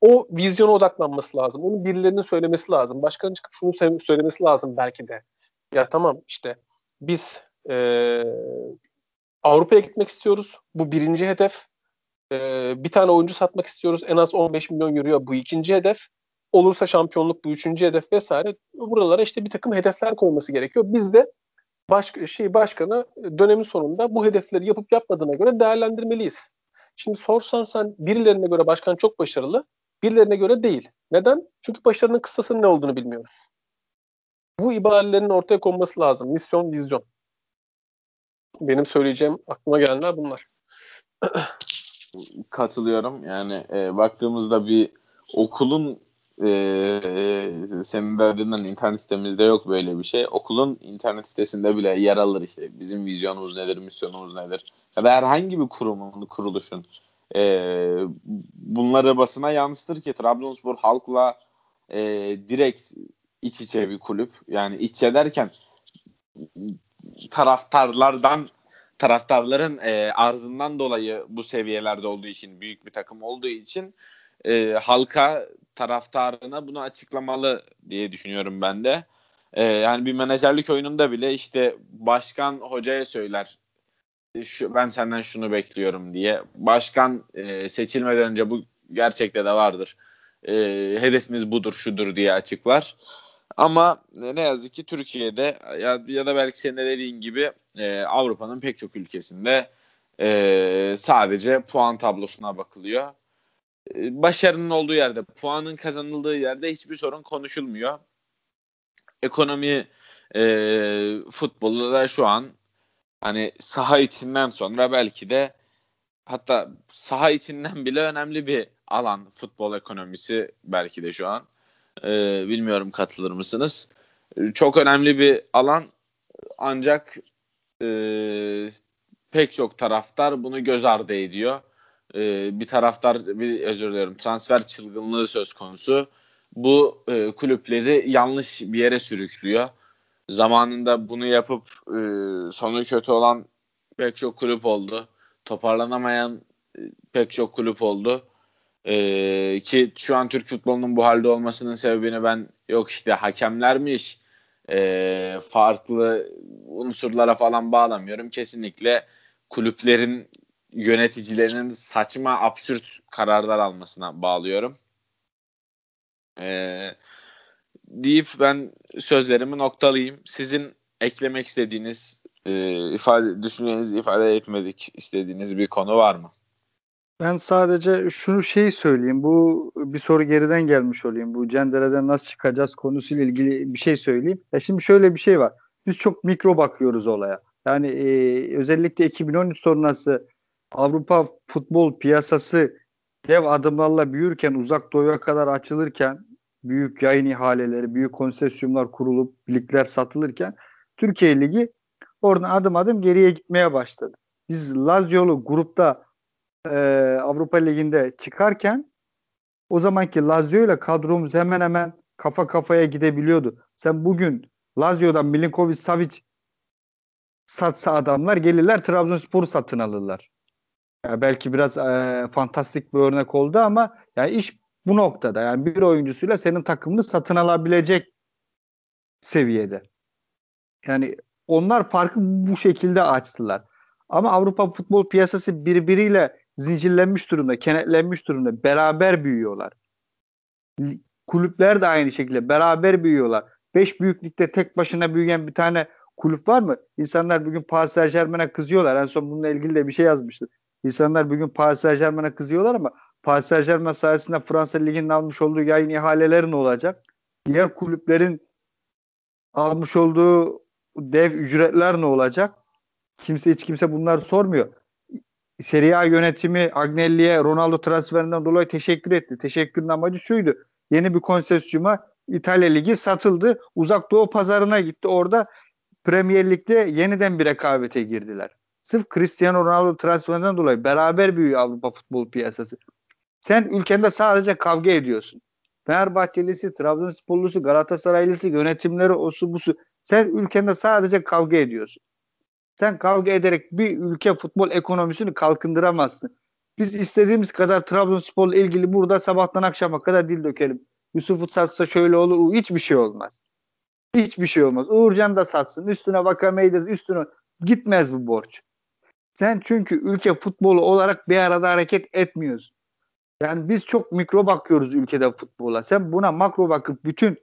o vizyona odaklanması lazım. Onu birilerinin söylemesi lazım. Başkanın çıkıp şunu söylemesi lazım belki de. Ya tamam işte biz e, Avrupa'ya gitmek istiyoruz. Bu birinci hedef. E, bir tane oyuncu satmak istiyoruz. En az 15 milyon euro bu ikinci hedef. Olursa şampiyonluk bu üçüncü hedef vesaire. Buralara işte bir takım hedefler koyması gerekiyor. Biz de baş, şey başkanı dönemin sonunda bu hedefleri yapıp yapmadığına göre değerlendirmeliyiz. Şimdi sorsan sen birilerine göre başkan çok başarılı, birilerine göre değil. Neden? Çünkü başarının kıstasının ne olduğunu bilmiyoruz. Bu ibarelerin ortaya konması lazım. Misyon, vizyon. Benim söyleyeceğim aklıma gelenler bunlar. [clears throat] Katılıyorum. Yani e, baktığımızda bir okulun e, senin de dediğinden internet sitemizde yok böyle bir şey. Okulun internet sitesinde bile yer alır işte. Bizim vizyonumuz nedir, misyonumuz nedir? Ya da herhangi bir kurumun, kuruluşun e, bunları basına yansıtır ki Trabzonspor halkla e, direkt iç içe bir kulüp. Yani iç içe derken taraftarlardan taraftarların e, arzından dolayı bu seviyelerde olduğu için büyük bir takım olduğu için e, halka taraftarına bunu açıklamalı diye düşünüyorum ben de. E, yani bir menajerlik oyununda bile işte başkan hocaya söyler şu, ben senden şunu bekliyorum diye. Başkan e, seçilmeden önce bu gerçekte de vardır. E, hedefimiz budur şudur diye açıklar. Ama ne yazık ki Türkiye'de ya, ya da belki senin de dediğin gibi e, Avrupa'nın pek çok ülkesinde e, sadece puan tablosuna bakılıyor. E, başarının olduğu yerde, puanın kazanıldığı yerde hiçbir sorun konuşulmuyor. Ekonomi e, futbolu da şu an hani saha içinden sonra belki de hatta saha içinden bile önemli bir alan futbol ekonomisi belki de şu an. E, bilmiyorum katılır mısınız? Çok önemli bir alan ancak e, pek çok taraftar bunu göz ardı ediyor. E, bir taraftar, bir özür dilerim transfer çılgınlığı söz konusu. Bu e, kulüpleri yanlış bir yere sürüklüyor. Zamanında bunu yapıp e, sonu kötü olan pek çok kulüp oldu. Toparlanamayan pek çok kulüp oldu. Ee, ki şu an Türk futbolunun bu halde olmasının sebebini ben yok işte hakemlermiş e, farklı unsurlara falan bağlamıyorum. Kesinlikle kulüplerin yöneticilerinin saçma absürt kararlar almasına bağlıyorum. Ee, deyip ben sözlerimi noktalayayım. Sizin eklemek istediğiniz, e, ifade düşüncenizi ifade etmedik istediğiniz bir konu var mı? Ben sadece şunu şey söyleyeyim. Bu bir soru geriden gelmiş olayım. Bu cendereden nasıl çıkacağız konusuyla ilgili bir şey söyleyeyim. Ya şimdi şöyle bir şey var. Biz çok mikro bakıyoruz olaya. Yani e, özellikle 2013 sonrası Avrupa futbol piyasası dev adımlarla büyürken, uzak doğuya kadar açılırken, büyük yayın ihaleleri, büyük konsesyumlar kurulup ligler satılırken Türkiye Ligi oradan adım adım geriye gitmeye başladı. Biz Lazio'lu grupta e, Avrupa Ligi'nde çıkarken o zamanki Lazio ile kadromuz hemen hemen kafa kafaya gidebiliyordu. Sen bugün Lazio'dan Milinkovic Savic satsa adamlar gelirler Trabzonspor'u satın alırlar. Yani belki biraz e, fantastik bir örnek oldu ama yani iş bu noktada. Yani bir oyuncusuyla senin takımını satın alabilecek seviyede. Yani onlar farkı bu şekilde açtılar. Ama Avrupa futbol piyasası birbiriyle zincirlenmiş durumda, kenetlenmiş durumda. Beraber büyüyorlar. Kulüpler de aynı şekilde beraber büyüyorlar. Beş büyüklükte tek başına büyüyen bir tane kulüp var mı? İnsanlar bugün Paris Saint Germain'e kızıyorlar. En son bununla ilgili de bir şey yazmıştı. İnsanlar bugün Paris Saint Germain'e kızıyorlar ama Paris Saint Germain sayesinde Fransa Ligi'nin almış olduğu yayın ihaleleri ne olacak? Diğer kulüplerin almış olduğu dev ücretler ne olacak? Kimse hiç kimse bunları sormuyor. Serie A yönetimi Agnelli'ye Ronaldo transferinden dolayı teşekkür etti. Teşekkürün amacı şuydu. Yeni bir konsesyuma İtalya Ligi satıldı. Uzak Doğu pazarına gitti. Orada Premier Lig'de yeniden bir rekabete girdiler. Sırf Cristiano Ronaldo transferinden dolayı beraber büyüyor Avrupa futbol piyasası. Sen ülkende sadece kavga ediyorsun. Fenerbahçelisi, Trabzonsporlusu, Galatasaraylısı, yönetimleri, osu busu. Sen ülkende sadece kavga ediyorsun. Sen kavga ederek bir ülke futbol ekonomisini kalkındıramazsın. Biz istediğimiz kadar Trabzonspor'la ilgili burada sabahtan akşama kadar dil dökelim. Yusuf'u satsa şöyle olur. Hiçbir şey olmaz. Hiçbir şey olmaz. Uğurcan da satsın. Üstüne Vakame'yi de üstüne gitmez bu borç. Sen çünkü ülke futbolu olarak bir arada hareket etmiyorsun. Yani biz çok mikro bakıyoruz ülkede futbola. Sen buna makro bakıp bütün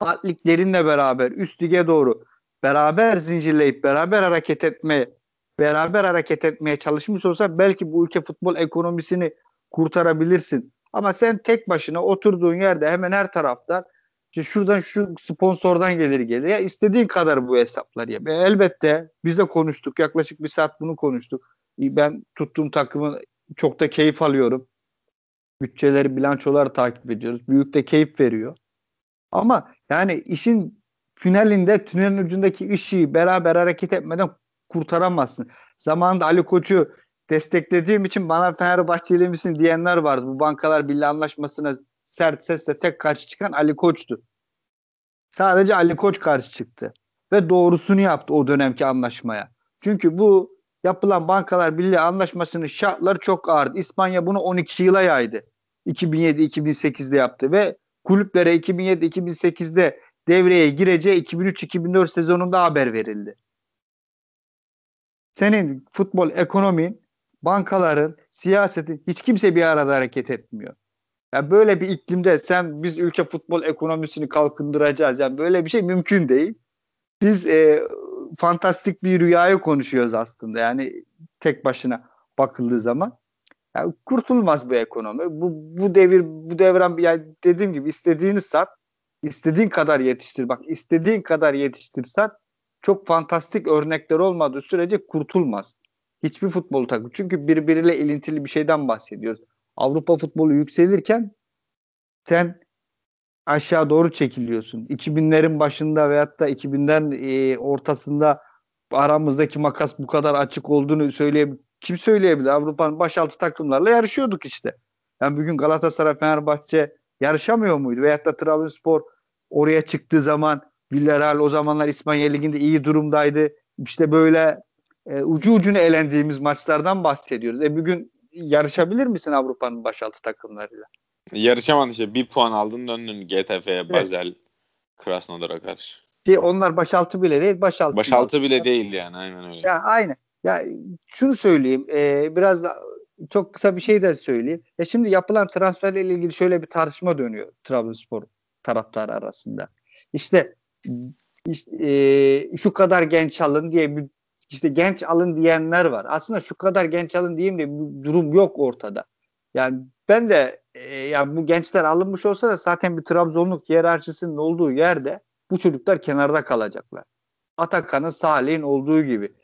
atliklerinle beraber üst lige doğru beraber zincirleyip beraber hareket etmeye beraber hareket etmeye çalışmış olsa belki bu ülke futbol ekonomisini kurtarabilirsin. Ama sen tek başına oturduğun yerde hemen her taraftan işte şuradan şu sponsordan gelir gelir. Ya istediğin kadar bu hesaplar ya. E, elbette biz de konuştuk. Yaklaşık bir saat bunu konuştuk. Ben tuttuğum takımın çok da keyif alıyorum. Bütçeleri, bilançoları takip ediyoruz. Büyük de keyif veriyor. Ama yani işin finalinde tünelin ucundaki ışığı beraber hareket etmeden kurtaramazsın. Zamanında Ali Koç'u desteklediğim için bana Fenerbahçeli misin diyenler vardı. Bu bankalar birliği anlaşmasına sert sesle tek karşı çıkan Ali Koç'tu. Sadece Ali Koç karşı çıktı. Ve doğrusunu yaptı o dönemki anlaşmaya. Çünkü bu yapılan bankalar birliği anlaşmasının şartları çok ağırdı. İspanya bunu 12 yıla yaydı. 2007-2008'de yaptı ve kulüplere 2007-2008'de devreye gireceği 2003-2004 sezonunda haber verildi. Senin futbol ekonomin, bankaların, siyasetin hiç kimse bir arada hareket etmiyor. Yani böyle bir iklimde sen biz ülke futbol ekonomisini kalkındıracağız. Yani böyle bir şey mümkün değil. Biz e, fantastik bir rüyayı konuşuyoruz aslında. Yani tek başına bakıldığı zaman. Yani kurtulmaz bu ekonomi. Bu bu devir bu devran yani dediğim gibi istediğini sat, istediğin kadar yetiştir. Bak istediğin kadar yetiştirsen çok fantastik örnekler olmadığı sürece kurtulmaz. Hiçbir futbol takım. Çünkü birbiriyle ilintili bir şeyden bahsediyoruz. Avrupa futbolu yükselirken sen aşağı doğru çekiliyorsun. 2000'lerin başında veyahut da 2000'den e, ortasında aramızdaki makas bu kadar açık olduğunu söyleyebilir. Kim söyleyebilir? Avrupa'nın başaltı takımlarla yarışıyorduk işte. Yani bugün Galatasaray, Fenerbahçe yarışamıyor muydu? Veyahut da Trabzonspor oraya çıktığı zaman Villarreal o zamanlar İspanya Ligi'nde iyi durumdaydı. İşte böyle e, ucu ucuna elendiğimiz maçlardan bahsediyoruz. E bugün yarışabilir misin Avrupa'nın başaltı takımlarıyla? Yarışamadın işte. Bir puan aldın döndün GTF'ye, Basel, evet. Krasnodar'a karşı. Ki onlar başaltı bile değil, başaltı. Başaltı bile değil yani aynen öyle. Ya aynı. Ya şunu söyleyeyim. E, biraz da çok kısa bir şey de söyleyeyim. Ya şimdi yapılan transferle ilgili şöyle bir tartışma dönüyor Trabzonspor taraftarı arasında. İşte, işte e, şu kadar genç alın diye bir işte genç alın diyenler var. Aslında şu kadar genç alın diyeyim de bir durum yok ortada. Yani ben de e, yani bu gençler alınmış olsa da zaten bir Trabzonluk hiyerarşisinin olduğu yerde bu çocuklar kenarda kalacaklar. Atakan'ın, Salih'in olduğu gibi.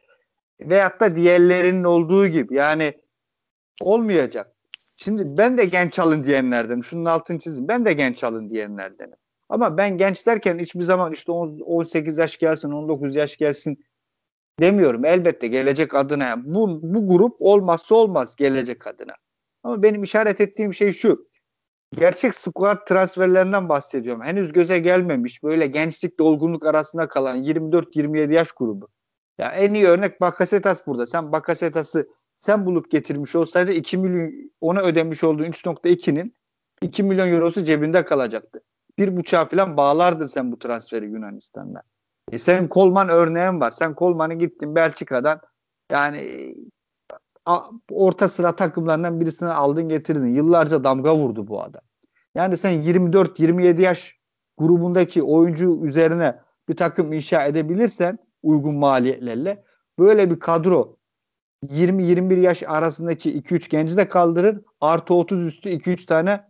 Veyahut da diğerlerinin olduğu gibi. Yani olmayacak. Şimdi ben de genç alın diyenlerdenim. Şunun altını çizin. Ben de genç alın diyenlerdenim. Ama ben genç derken hiçbir zaman işte 18 yaş gelsin, 19 yaş gelsin demiyorum. Elbette gelecek adına. Bu, bu grup olmazsa olmaz gelecek adına. Ama benim işaret ettiğim şey şu. Gerçek squad transferlerinden bahsediyorum. Henüz göze gelmemiş böyle gençlik dolgunluk arasında kalan 24-27 yaş grubu. Ya en iyi örnek Bakasetas burada. Sen Bakasetas'ı sen bulup getirmiş olsaydı 2 milyon ona ödemiş olduğun 3.2'nin 2 milyon eurosu cebinde kalacaktı. Bir buçuğa falan bağlardın sen bu transferi Yunanistan'da. E senin Kolman örneğin var. Sen Kolman'ı gittin Belçika'dan yani orta sıra takımlarından birisini aldın getirdin. Yıllarca damga vurdu bu adam. Yani sen 24-27 yaş grubundaki oyuncu üzerine bir takım inşa edebilirsen uygun maliyetlerle böyle bir kadro 20-21 yaş arasındaki 2-3 genci de kaldırır. Artı 30 üstü 2-3 tane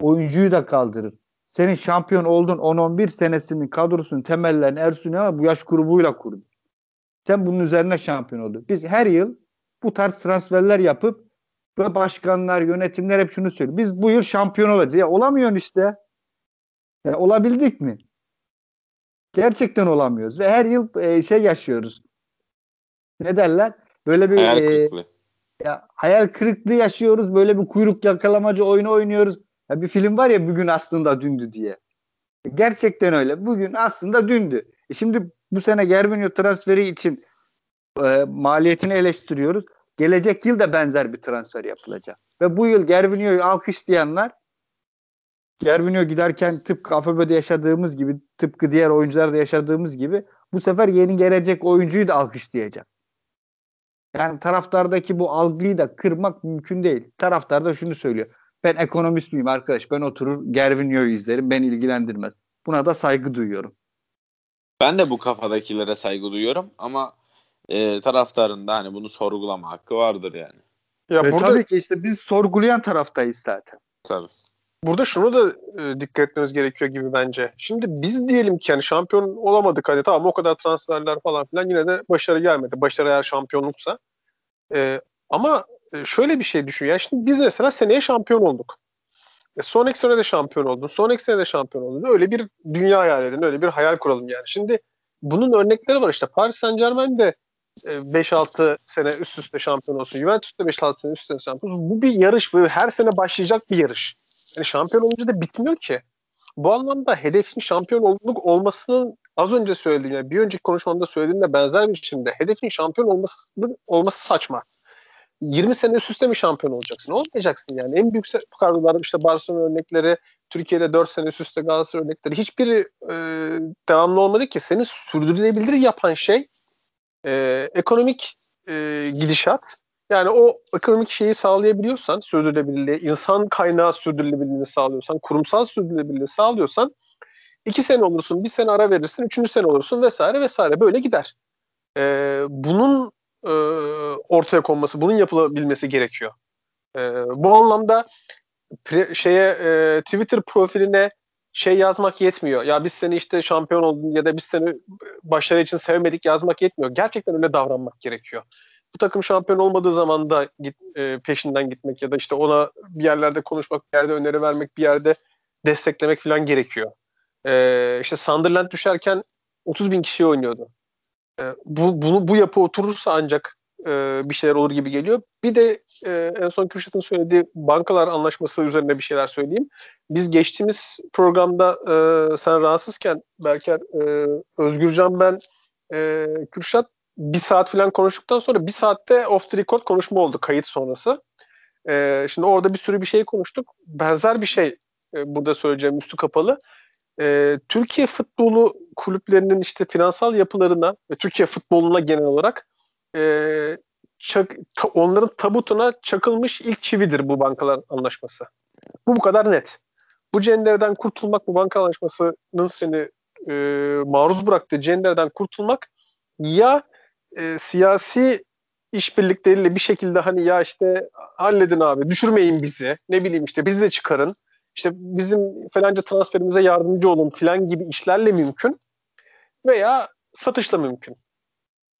oyuncuyu da kaldırır. Senin şampiyon oldun 10-11 senesinin kadrosunun temellerini Ersun Yanal bu yaş grubuyla kurdu. Sen bunun üzerine şampiyon oldun. Biz her yıl bu tarz transferler yapıp ve başkanlar, yönetimler hep şunu söylüyor. Biz bu yıl şampiyon olacağız. Ya olamıyorsun işte. Ya olabildik mi? Gerçekten olamıyoruz ve her yıl e, şey yaşıyoruz. Ne derler? Böyle bir hayal e, kırıklığı. E, ya hayal kırıklığı yaşıyoruz. Böyle bir kuyruk yakalamacı oyunu oynuyoruz. Ya bir film var ya bugün aslında dündü diye. Gerçekten öyle. Bugün aslında dündü. E şimdi bu sene Gervinho transferi için e, maliyetini eleştiriyoruz. Gelecek yıl da benzer bir transfer yapılacak. Ve bu yıl Gervinho'yu alkışlayanlar Gervinho giderken tıpkı AFB'de yaşadığımız gibi tıpkı diğer oyuncularda yaşadığımız gibi bu sefer yeni gelecek oyuncuyu da alkışlayacak. Yani taraftardaki bu algıyı da kırmak mümkün değil. Taraftar da şunu söylüyor. Ben ekonomist miyim arkadaş? Ben oturur Gervinho'yu izlerim. Ben ilgilendirmez. Buna da saygı duyuyorum. Ben de bu kafadakilere saygı duyuyorum ama e, taraftarın da hani bunu sorgulama hakkı vardır yani. Ya e, burada... Tabii ki işte biz sorgulayan taraftayız zaten. Tabii. Burada şunu da e, dikkat etmemiz gerekiyor gibi bence. Şimdi biz diyelim ki yani şampiyon olamadık hadi tamam o kadar transferler falan filan yine de başarı gelmedi. Başarı eğer şampiyonluksa. E, ama e, şöyle bir şey düşün. Yani şimdi biz mesela seneye şampiyon olduk. E, sonraki sene de şampiyon oldun. Sonraki sene de şampiyon oldun. Öyle bir dünya hayal edin. Öyle bir hayal kuralım yani. Şimdi bunun örnekleri var işte. Paris Saint Germain de 5-6 sene üst üste şampiyon olsun. Juventus da 5-6 sene üst üste şampiyon olsun. Bu bir yarış. Böyle her sene başlayacak bir yarış. Yani şampiyon olunca da bitmiyor ki. Bu anlamda hedefin şampiyon olduk olmasının az önce söylediğim bir önceki konuşmamda söylediğimle benzer bir biçimde hedefin şampiyon olması, olması saçma. 20 sene üst üste mi şampiyon olacaksın? Olmayacaksın yani. En büyük kadrolar işte Barcelona örnekleri, Türkiye'de 4 sene üst üste Galatasaray örnekleri hiçbiri e, devamlı olmadı ki. Seni sürdürülebilir yapan şey e, ekonomik e, gidişat. Yani o ekonomik şeyi sağlayabiliyorsan, sürdürülebilirliği, insan kaynağı sürdürülebilirliğini sağlıyorsan, kurumsal sürdürülebilirliği sağlıyorsan iki sene olursun, bir sene ara verirsin, üçüncü sene olursun vesaire vesaire böyle gider. E, bunun e, ortaya konması, bunun yapılabilmesi gerekiyor. E, bu anlamda pre, şeye e, Twitter profiline şey yazmak yetmiyor. Ya biz seni işte şampiyon oldun ya da biz seni başarı için sevmedik yazmak yetmiyor. Gerçekten öyle davranmak gerekiyor. Bu takım şampiyon olmadığı zaman da git, e, peşinden gitmek ya da işte ona bir yerlerde konuşmak, bir yerde öneri vermek, bir yerde desteklemek falan gerekiyor. E, işte Sunderland düşerken 30 bin kişi oynuyordu. E, bu, bunu, bu yapı oturursa ancak e, bir şeyler olur gibi geliyor. Bir de e, en son Kürşat'ın söylediği bankalar anlaşması üzerine bir şeyler söyleyeyim. Biz geçtiğimiz programda e, sen rahatsızken Berker, e, Özgürcan ben, e, Kürşat bir saat falan konuştuktan sonra bir saatte off the record konuşma oldu kayıt sonrası. E, şimdi orada bir sürü bir şey konuştuk. Benzer bir şey e, burada söyleyeceğim üstü kapalı. E, Türkiye futbolu kulüplerinin işte finansal yapılarına ve Türkiye futboluna genel olarak e, çak, ta, onların tabutuna çakılmış ilk çividir bu bankalar anlaşması. Bu bu kadar net. Bu cenderden kurtulmak, bu banka anlaşmasının seni e, maruz bıraktığı cenderden kurtulmak ya e, siyasi işbirlikleriyle bir şekilde hani ya işte halledin abi düşürmeyin bizi ne bileyim işte bizi de çıkarın işte bizim falanca transferimize yardımcı olun filan gibi işlerle mümkün veya satışla mümkün.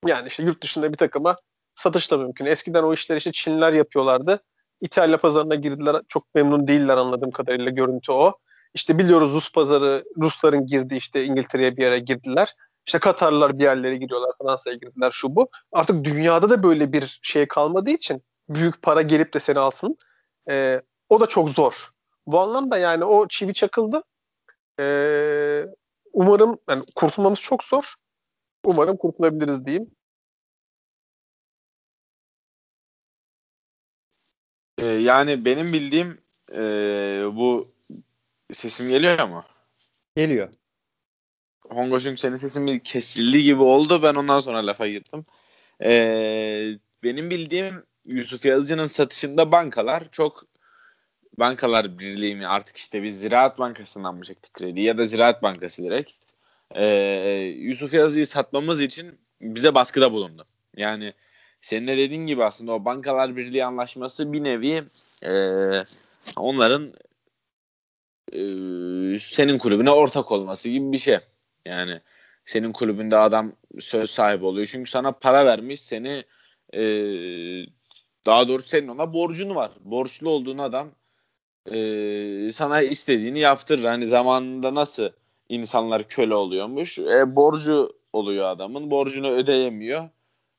Yani işte yurt dışında bir takıma satışla mümkün. Eskiden o işleri işte Çinliler yapıyorlardı. İtalya pazarına girdiler. Çok memnun değiller anladığım kadarıyla görüntü o. İşte biliyoruz Rus pazarı, Rusların girdi işte İngiltere'ye bir yere girdiler. İşte Katarlılar bir yerlere giriyorlar, Fransa'ya girdiler şu bu. Artık dünyada da böyle bir şey kalmadığı için büyük para gelip de seni alsın. E, o da çok zor. Bu anlamda yani o çivi çakıldı. E, umarım yani kurtulmamız çok zor. Umarım kurtulabiliriz diyeyim. Ee, yani benim bildiğim e, bu sesim geliyor mu? Geliyor. Hongoş'un senin sesin bir kesildi gibi oldu. Ben ondan sonra lafa girdim. Ee, benim bildiğim Yusuf Yazıcı'nın satışında bankalar çok bankalar birliği mi artık işte biz Ziraat Bankası'ndan mı çektik kredi ya da Ziraat Bankası direkt ee, Yusuf Yazıcı'yı satmamız için bize baskıda bulundu. Yani senin de dediğin gibi aslında o bankalar birliği anlaşması bir nevi e, onların e, senin kulübüne ortak olması gibi bir şey. Yani senin kulübünde adam söz sahibi oluyor. Çünkü sana para vermiş seni e, daha doğrusu senin ona borcun var. Borçlu olduğun adam e, sana istediğini yaptırır. Hani zamanında nasıl insanlar köle oluyormuş. E, borcu oluyor adamın. Borcunu ödeyemiyor.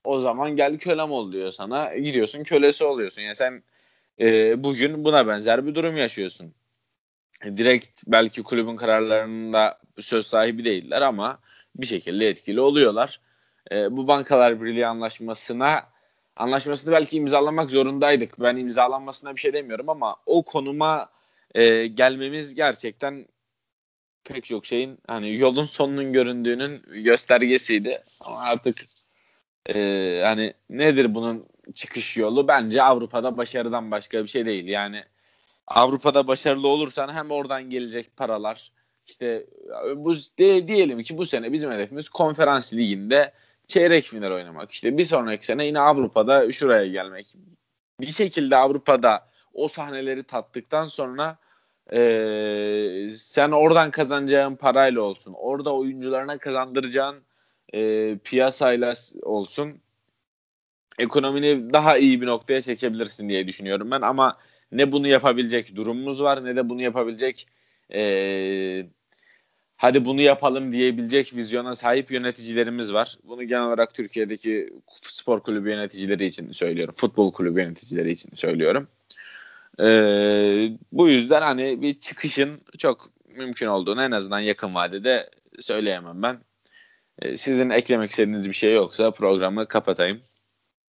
O zaman gel kölem ol diyor sana. Gidiyorsun kölesi oluyorsun. Yani sen e, bugün buna benzer bir durum yaşıyorsun. E, direkt belki kulübün kararlarında söz sahibi değiller ama bir şekilde etkili oluyorlar. E, bu bankalar birliği anlaşmasına anlaşmasını belki imzalamak zorundaydık. Ben imzalanmasına bir şey demiyorum ama o konuma e, gelmemiz gerçekten pek çok şeyin hani yolun sonunun göründüğünün göstergesiydi. Ama artık e, hani nedir bunun çıkış yolu? Bence Avrupa'da başarıdan başka bir şey değil. Yani Avrupa'da başarılı olursan hem oradan gelecek paralar işte bu diyelim ki bu sene bizim hedefimiz konferans liginde çeyrek final oynamak. İşte bir sonraki sene yine Avrupa'da şuraya gelmek. Bir şekilde Avrupa'da o sahneleri tattıktan sonra e, sen oradan kazanacağın parayla olsun. Orada oyuncularına kazandıracağın e, piyasayla olsun. Ekonomini daha iyi bir noktaya çekebilirsin diye düşünüyorum ben. Ama ne bunu yapabilecek durumumuz var ne de bunu yapabilecek e, hadi bunu yapalım diyebilecek vizyona sahip yöneticilerimiz var. Bunu genel olarak Türkiye'deki spor kulübü yöneticileri için söylüyorum. Futbol kulübü yöneticileri için söylüyorum. Ee, bu yüzden hani bir çıkışın çok mümkün olduğunu en azından yakın vadede söyleyemem ben. Ee, sizin eklemek istediğiniz bir şey yoksa programı kapatayım.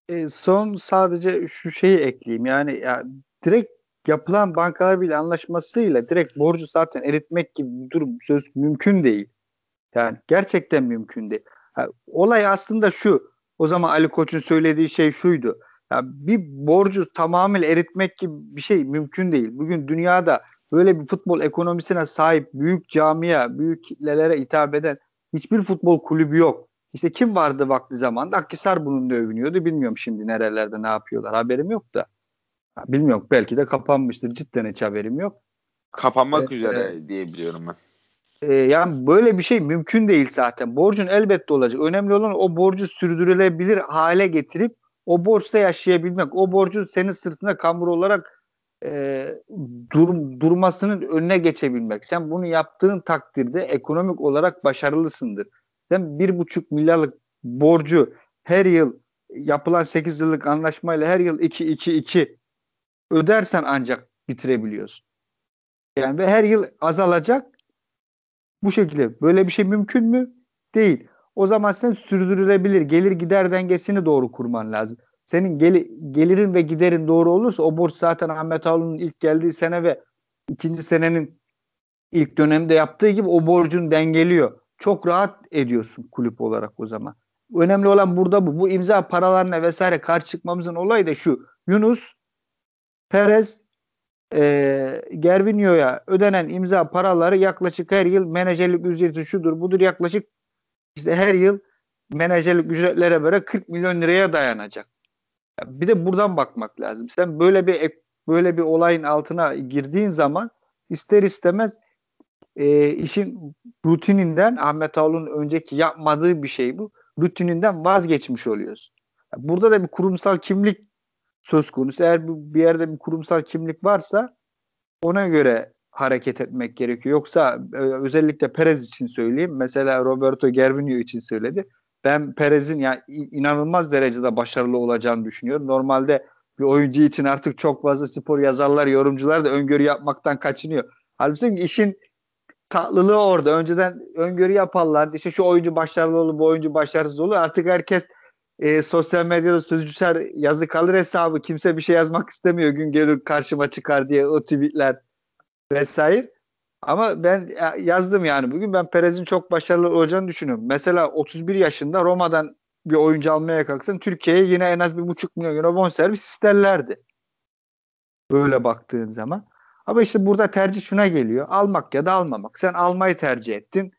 E, son sadece şu şeyi ekleyeyim. Yani ya, direkt yapılan bankalar bile anlaşmasıyla direkt borcu zaten eritmek gibi bir durum söz mümkün değil. Yani gerçekten mümkün değil. Ha, olay aslında şu. O zaman Ali Koç'un söylediği şey şuydu. Ya bir borcu tamamen eritmek gibi bir şey mümkün değil. Bugün dünyada böyle bir futbol ekonomisine sahip büyük camia, büyük kitlelere hitap eden hiçbir futbol kulübü yok. İşte kim vardı vakti zamanında? Akhisar bunun da övünüyordu. Bilmiyorum şimdi nerelerde ne yapıyorlar. Haberim yok da. Bilmiyorum belki de kapanmıştır. Cidden hiç haberim yok. Kapanmak ee, üzere e, diye biliyorum ben. E, yani böyle bir şey mümkün değil zaten. Borcun elbette olacak. Önemli olan o borcu sürdürülebilir hale getirip o borçta yaşayabilmek. O borcun senin sırtına kambur olarak e, dur, durmasının önüne geçebilmek. Sen bunu yaptığın takdirde ekonomik olarak başarılısındır. Sen bir buçuk milyarlık borcu her yıl yapılan 8 yıllık anlaşmayla her yıl 2-2-2 ödersen ancak bitirebiliyorsun. Yani ve her yıl azalacak bu şekilde. Böyle bir şey mümkün mü? Değil. o zaman sen sürdürülebilir gelir gider dengesini doğru kurman lazım. Senin geli, gelirin ve giderin doğru olursa o borç zaten Ahmet Ağaoğlu'nun ilk geldiği sene ve ikinci senenin ilk dönemde yaptığı gibi o borcun dengeliyor. Çok rahat ediyorsun kulüp olarak o zaman. Önemli olan burada bu. Bu imza paralarına vesaire karşı çıkmamızın olayı da şu. Yunus, Perez, e, Gervinho'ya ödenen imza paraları yaklaşık her yıl menajerlik ücreti şudur budur yaklaşık işte her yıl menajerlik ücretlere göre 40 milyon liraya dayanacak. Bir de buradan bakmak lazım. Sen böyle bir böyle bir olayın altına girdiğin zaman ister istemez e, işin rutininden Ahmet Ağol'un önceki yapmadığı bir şey bu. Rutininden vazgeçmiş oluyorsun. Burada da bir kurumsal kimlik söz konusu. Eğer bir yerde bir kurumsal kimlik varsa ona göre hareket etmek gerekiyor. Yoksa e, özellikle Perez için söyleyeyim. Mesela Roberto Gervinho için söyledi. Ben Perez'in yani inanılmaz derecede başarılı olacağını düşünüyorum. Normalde bir oyuncu için artık çok fazla spor yazarlar, yorumcular da öngörü yapmaktan kaçınıyor. Halbuki işin tatlılığı orada. Önceden öngörü yaparlar. İşte şu oyuncu başarılı olur, bu oyuncu başarısız olur. Artık herkes e, sosyal medyada sözcüsel yazı kalır hesabı. Kimse bir şey yazmak istemiyor. Gün gelir karşıma çıkar diye o tweetler vesaire. Ama ben yazdım yani bugün ben Perez'in çok başarılı olacağını düşünüyorum. Mesela 31 yaşında Roma'dan bir oyuncu almaya kalksan Türkiye'ye yine en az bir buçuk milyon euro bonservis isterlerdi. Böyle baktığın zaman. Ama işte burada tercih şuna geliyor. Almak ya da almamak. Sen almayı tercih ettin.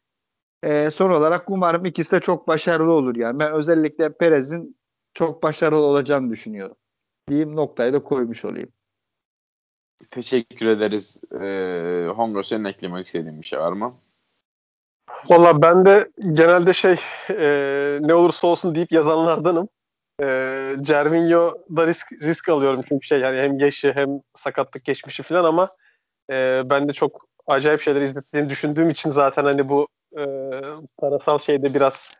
Ee, son olarak umarım ikisi de çok başarılı olur yani. Ben özellikle Perez'in çok başarılı olacağını düşünüyorum. Diyeyim noktayı da koymuş olayım. Teşekkür ederiz. Ee, Hongo senin eklemek istediğin bir şey var mı? Valla ben de genelde şey e, ne olursa olsun deyip yazanlardanım. E, da risk risk alıyorum çünkü şey yani hem geçi hem sakatlık geçmişi falan ama e, ben de çok acayip şeyler izlettiğini düşündüğüm için zaten hani bu e, parasal şeyde biraz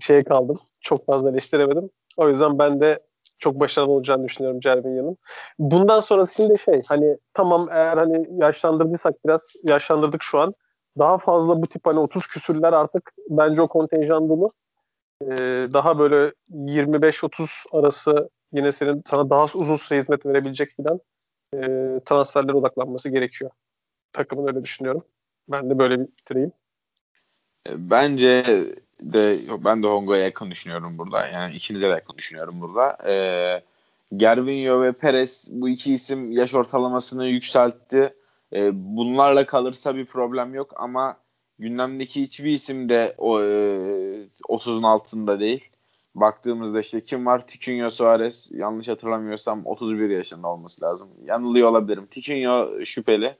şey kaldım. Çok fazla eleştiremedim. O yüzden ben de çok başarılı olacağını düşünüyorum Cervinho'nun. Bundan sonrasında şey hani tamam eğer hani yaşlandırdıysak biraz yaşlandırdık şu an. Daha fazla bu tip hani 30 küsürler artık bence o kontenjan dolu. Ee, daha böyle 25-30 arası yine senin sana daha uzun süre hizmet verebilecek filan e, transferlere odaklanması gerekiyor. Takımın öyle düşünüyorum. Ben de böyle bitireyim. Bence de ben de Hongo'ya yakın düşünüyorum burada. Yani ikinize de yakın düşünüyorum burada. Ee, Gervinho ve Perez bu iki isim yaş ortalamasını yükseltti. Ee, bunlarla kalırsa bir problem yok ama gündemdeki hiçbir isim de o, e, 30'un altında değil. Baktığımızda işte kim var? Tiquinho Suarez. Yanlış hatırlamıyorsam 31 yaşında olması lazım. Yanılıyor olabilirim. Tiquinho şüpheli.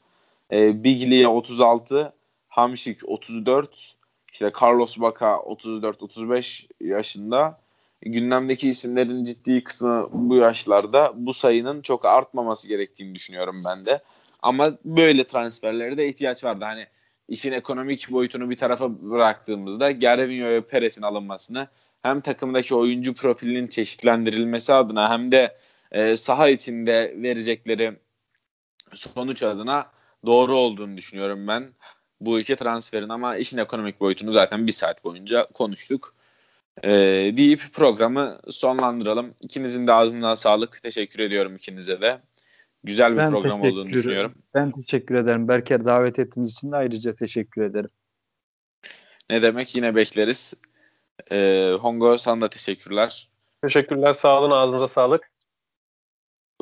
E, Biglia 36. Hamşik 34. İşte Carlos Baca 34-35 yaşında. Gündemdeki isimlerin ciddi kısmı bu yaşlarda. Bu sayının çok artmaması gerektiğini düşünüyorum ben de. Ama böyle transferlere de ihtiyaç vardı. Hani işin ekonomik boyutunu bir tarafa bıraktığımızda Gervinho ve Perez'in alınmasını hem takımdaki oyuncu profilinin çeşitlendirilmesi adına hem de e, saha içinde verecekleri sonuç adına doğru olduğunu düşünüyorum ben bu iki transferin ama işin ekonomik boyutunu zaten bir saat boyunca konuştuk. Ee, deyip programı sonlandıralım. İkinizin de ağzından sağlık. Teşekkür ediyorum ikinize de. Güzel bir ben program olduğunu düşünüyorum. Ben teşekkür ederim. Berker davet ettiğiniz için de ayrıca teşekkür ederim. Ne demek yine bekleriz. Ee, Hongo sana da teşekkürler. Teşekkürler. Sağ olun. Ağzınıza sağlık.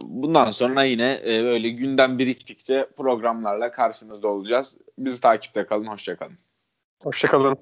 Bundan sonra yine e, böyle gündem biriktikçe programlarla karşınızda olacağız. Bizi takipte kalın. Hoşçakalın. Hoşçakalın.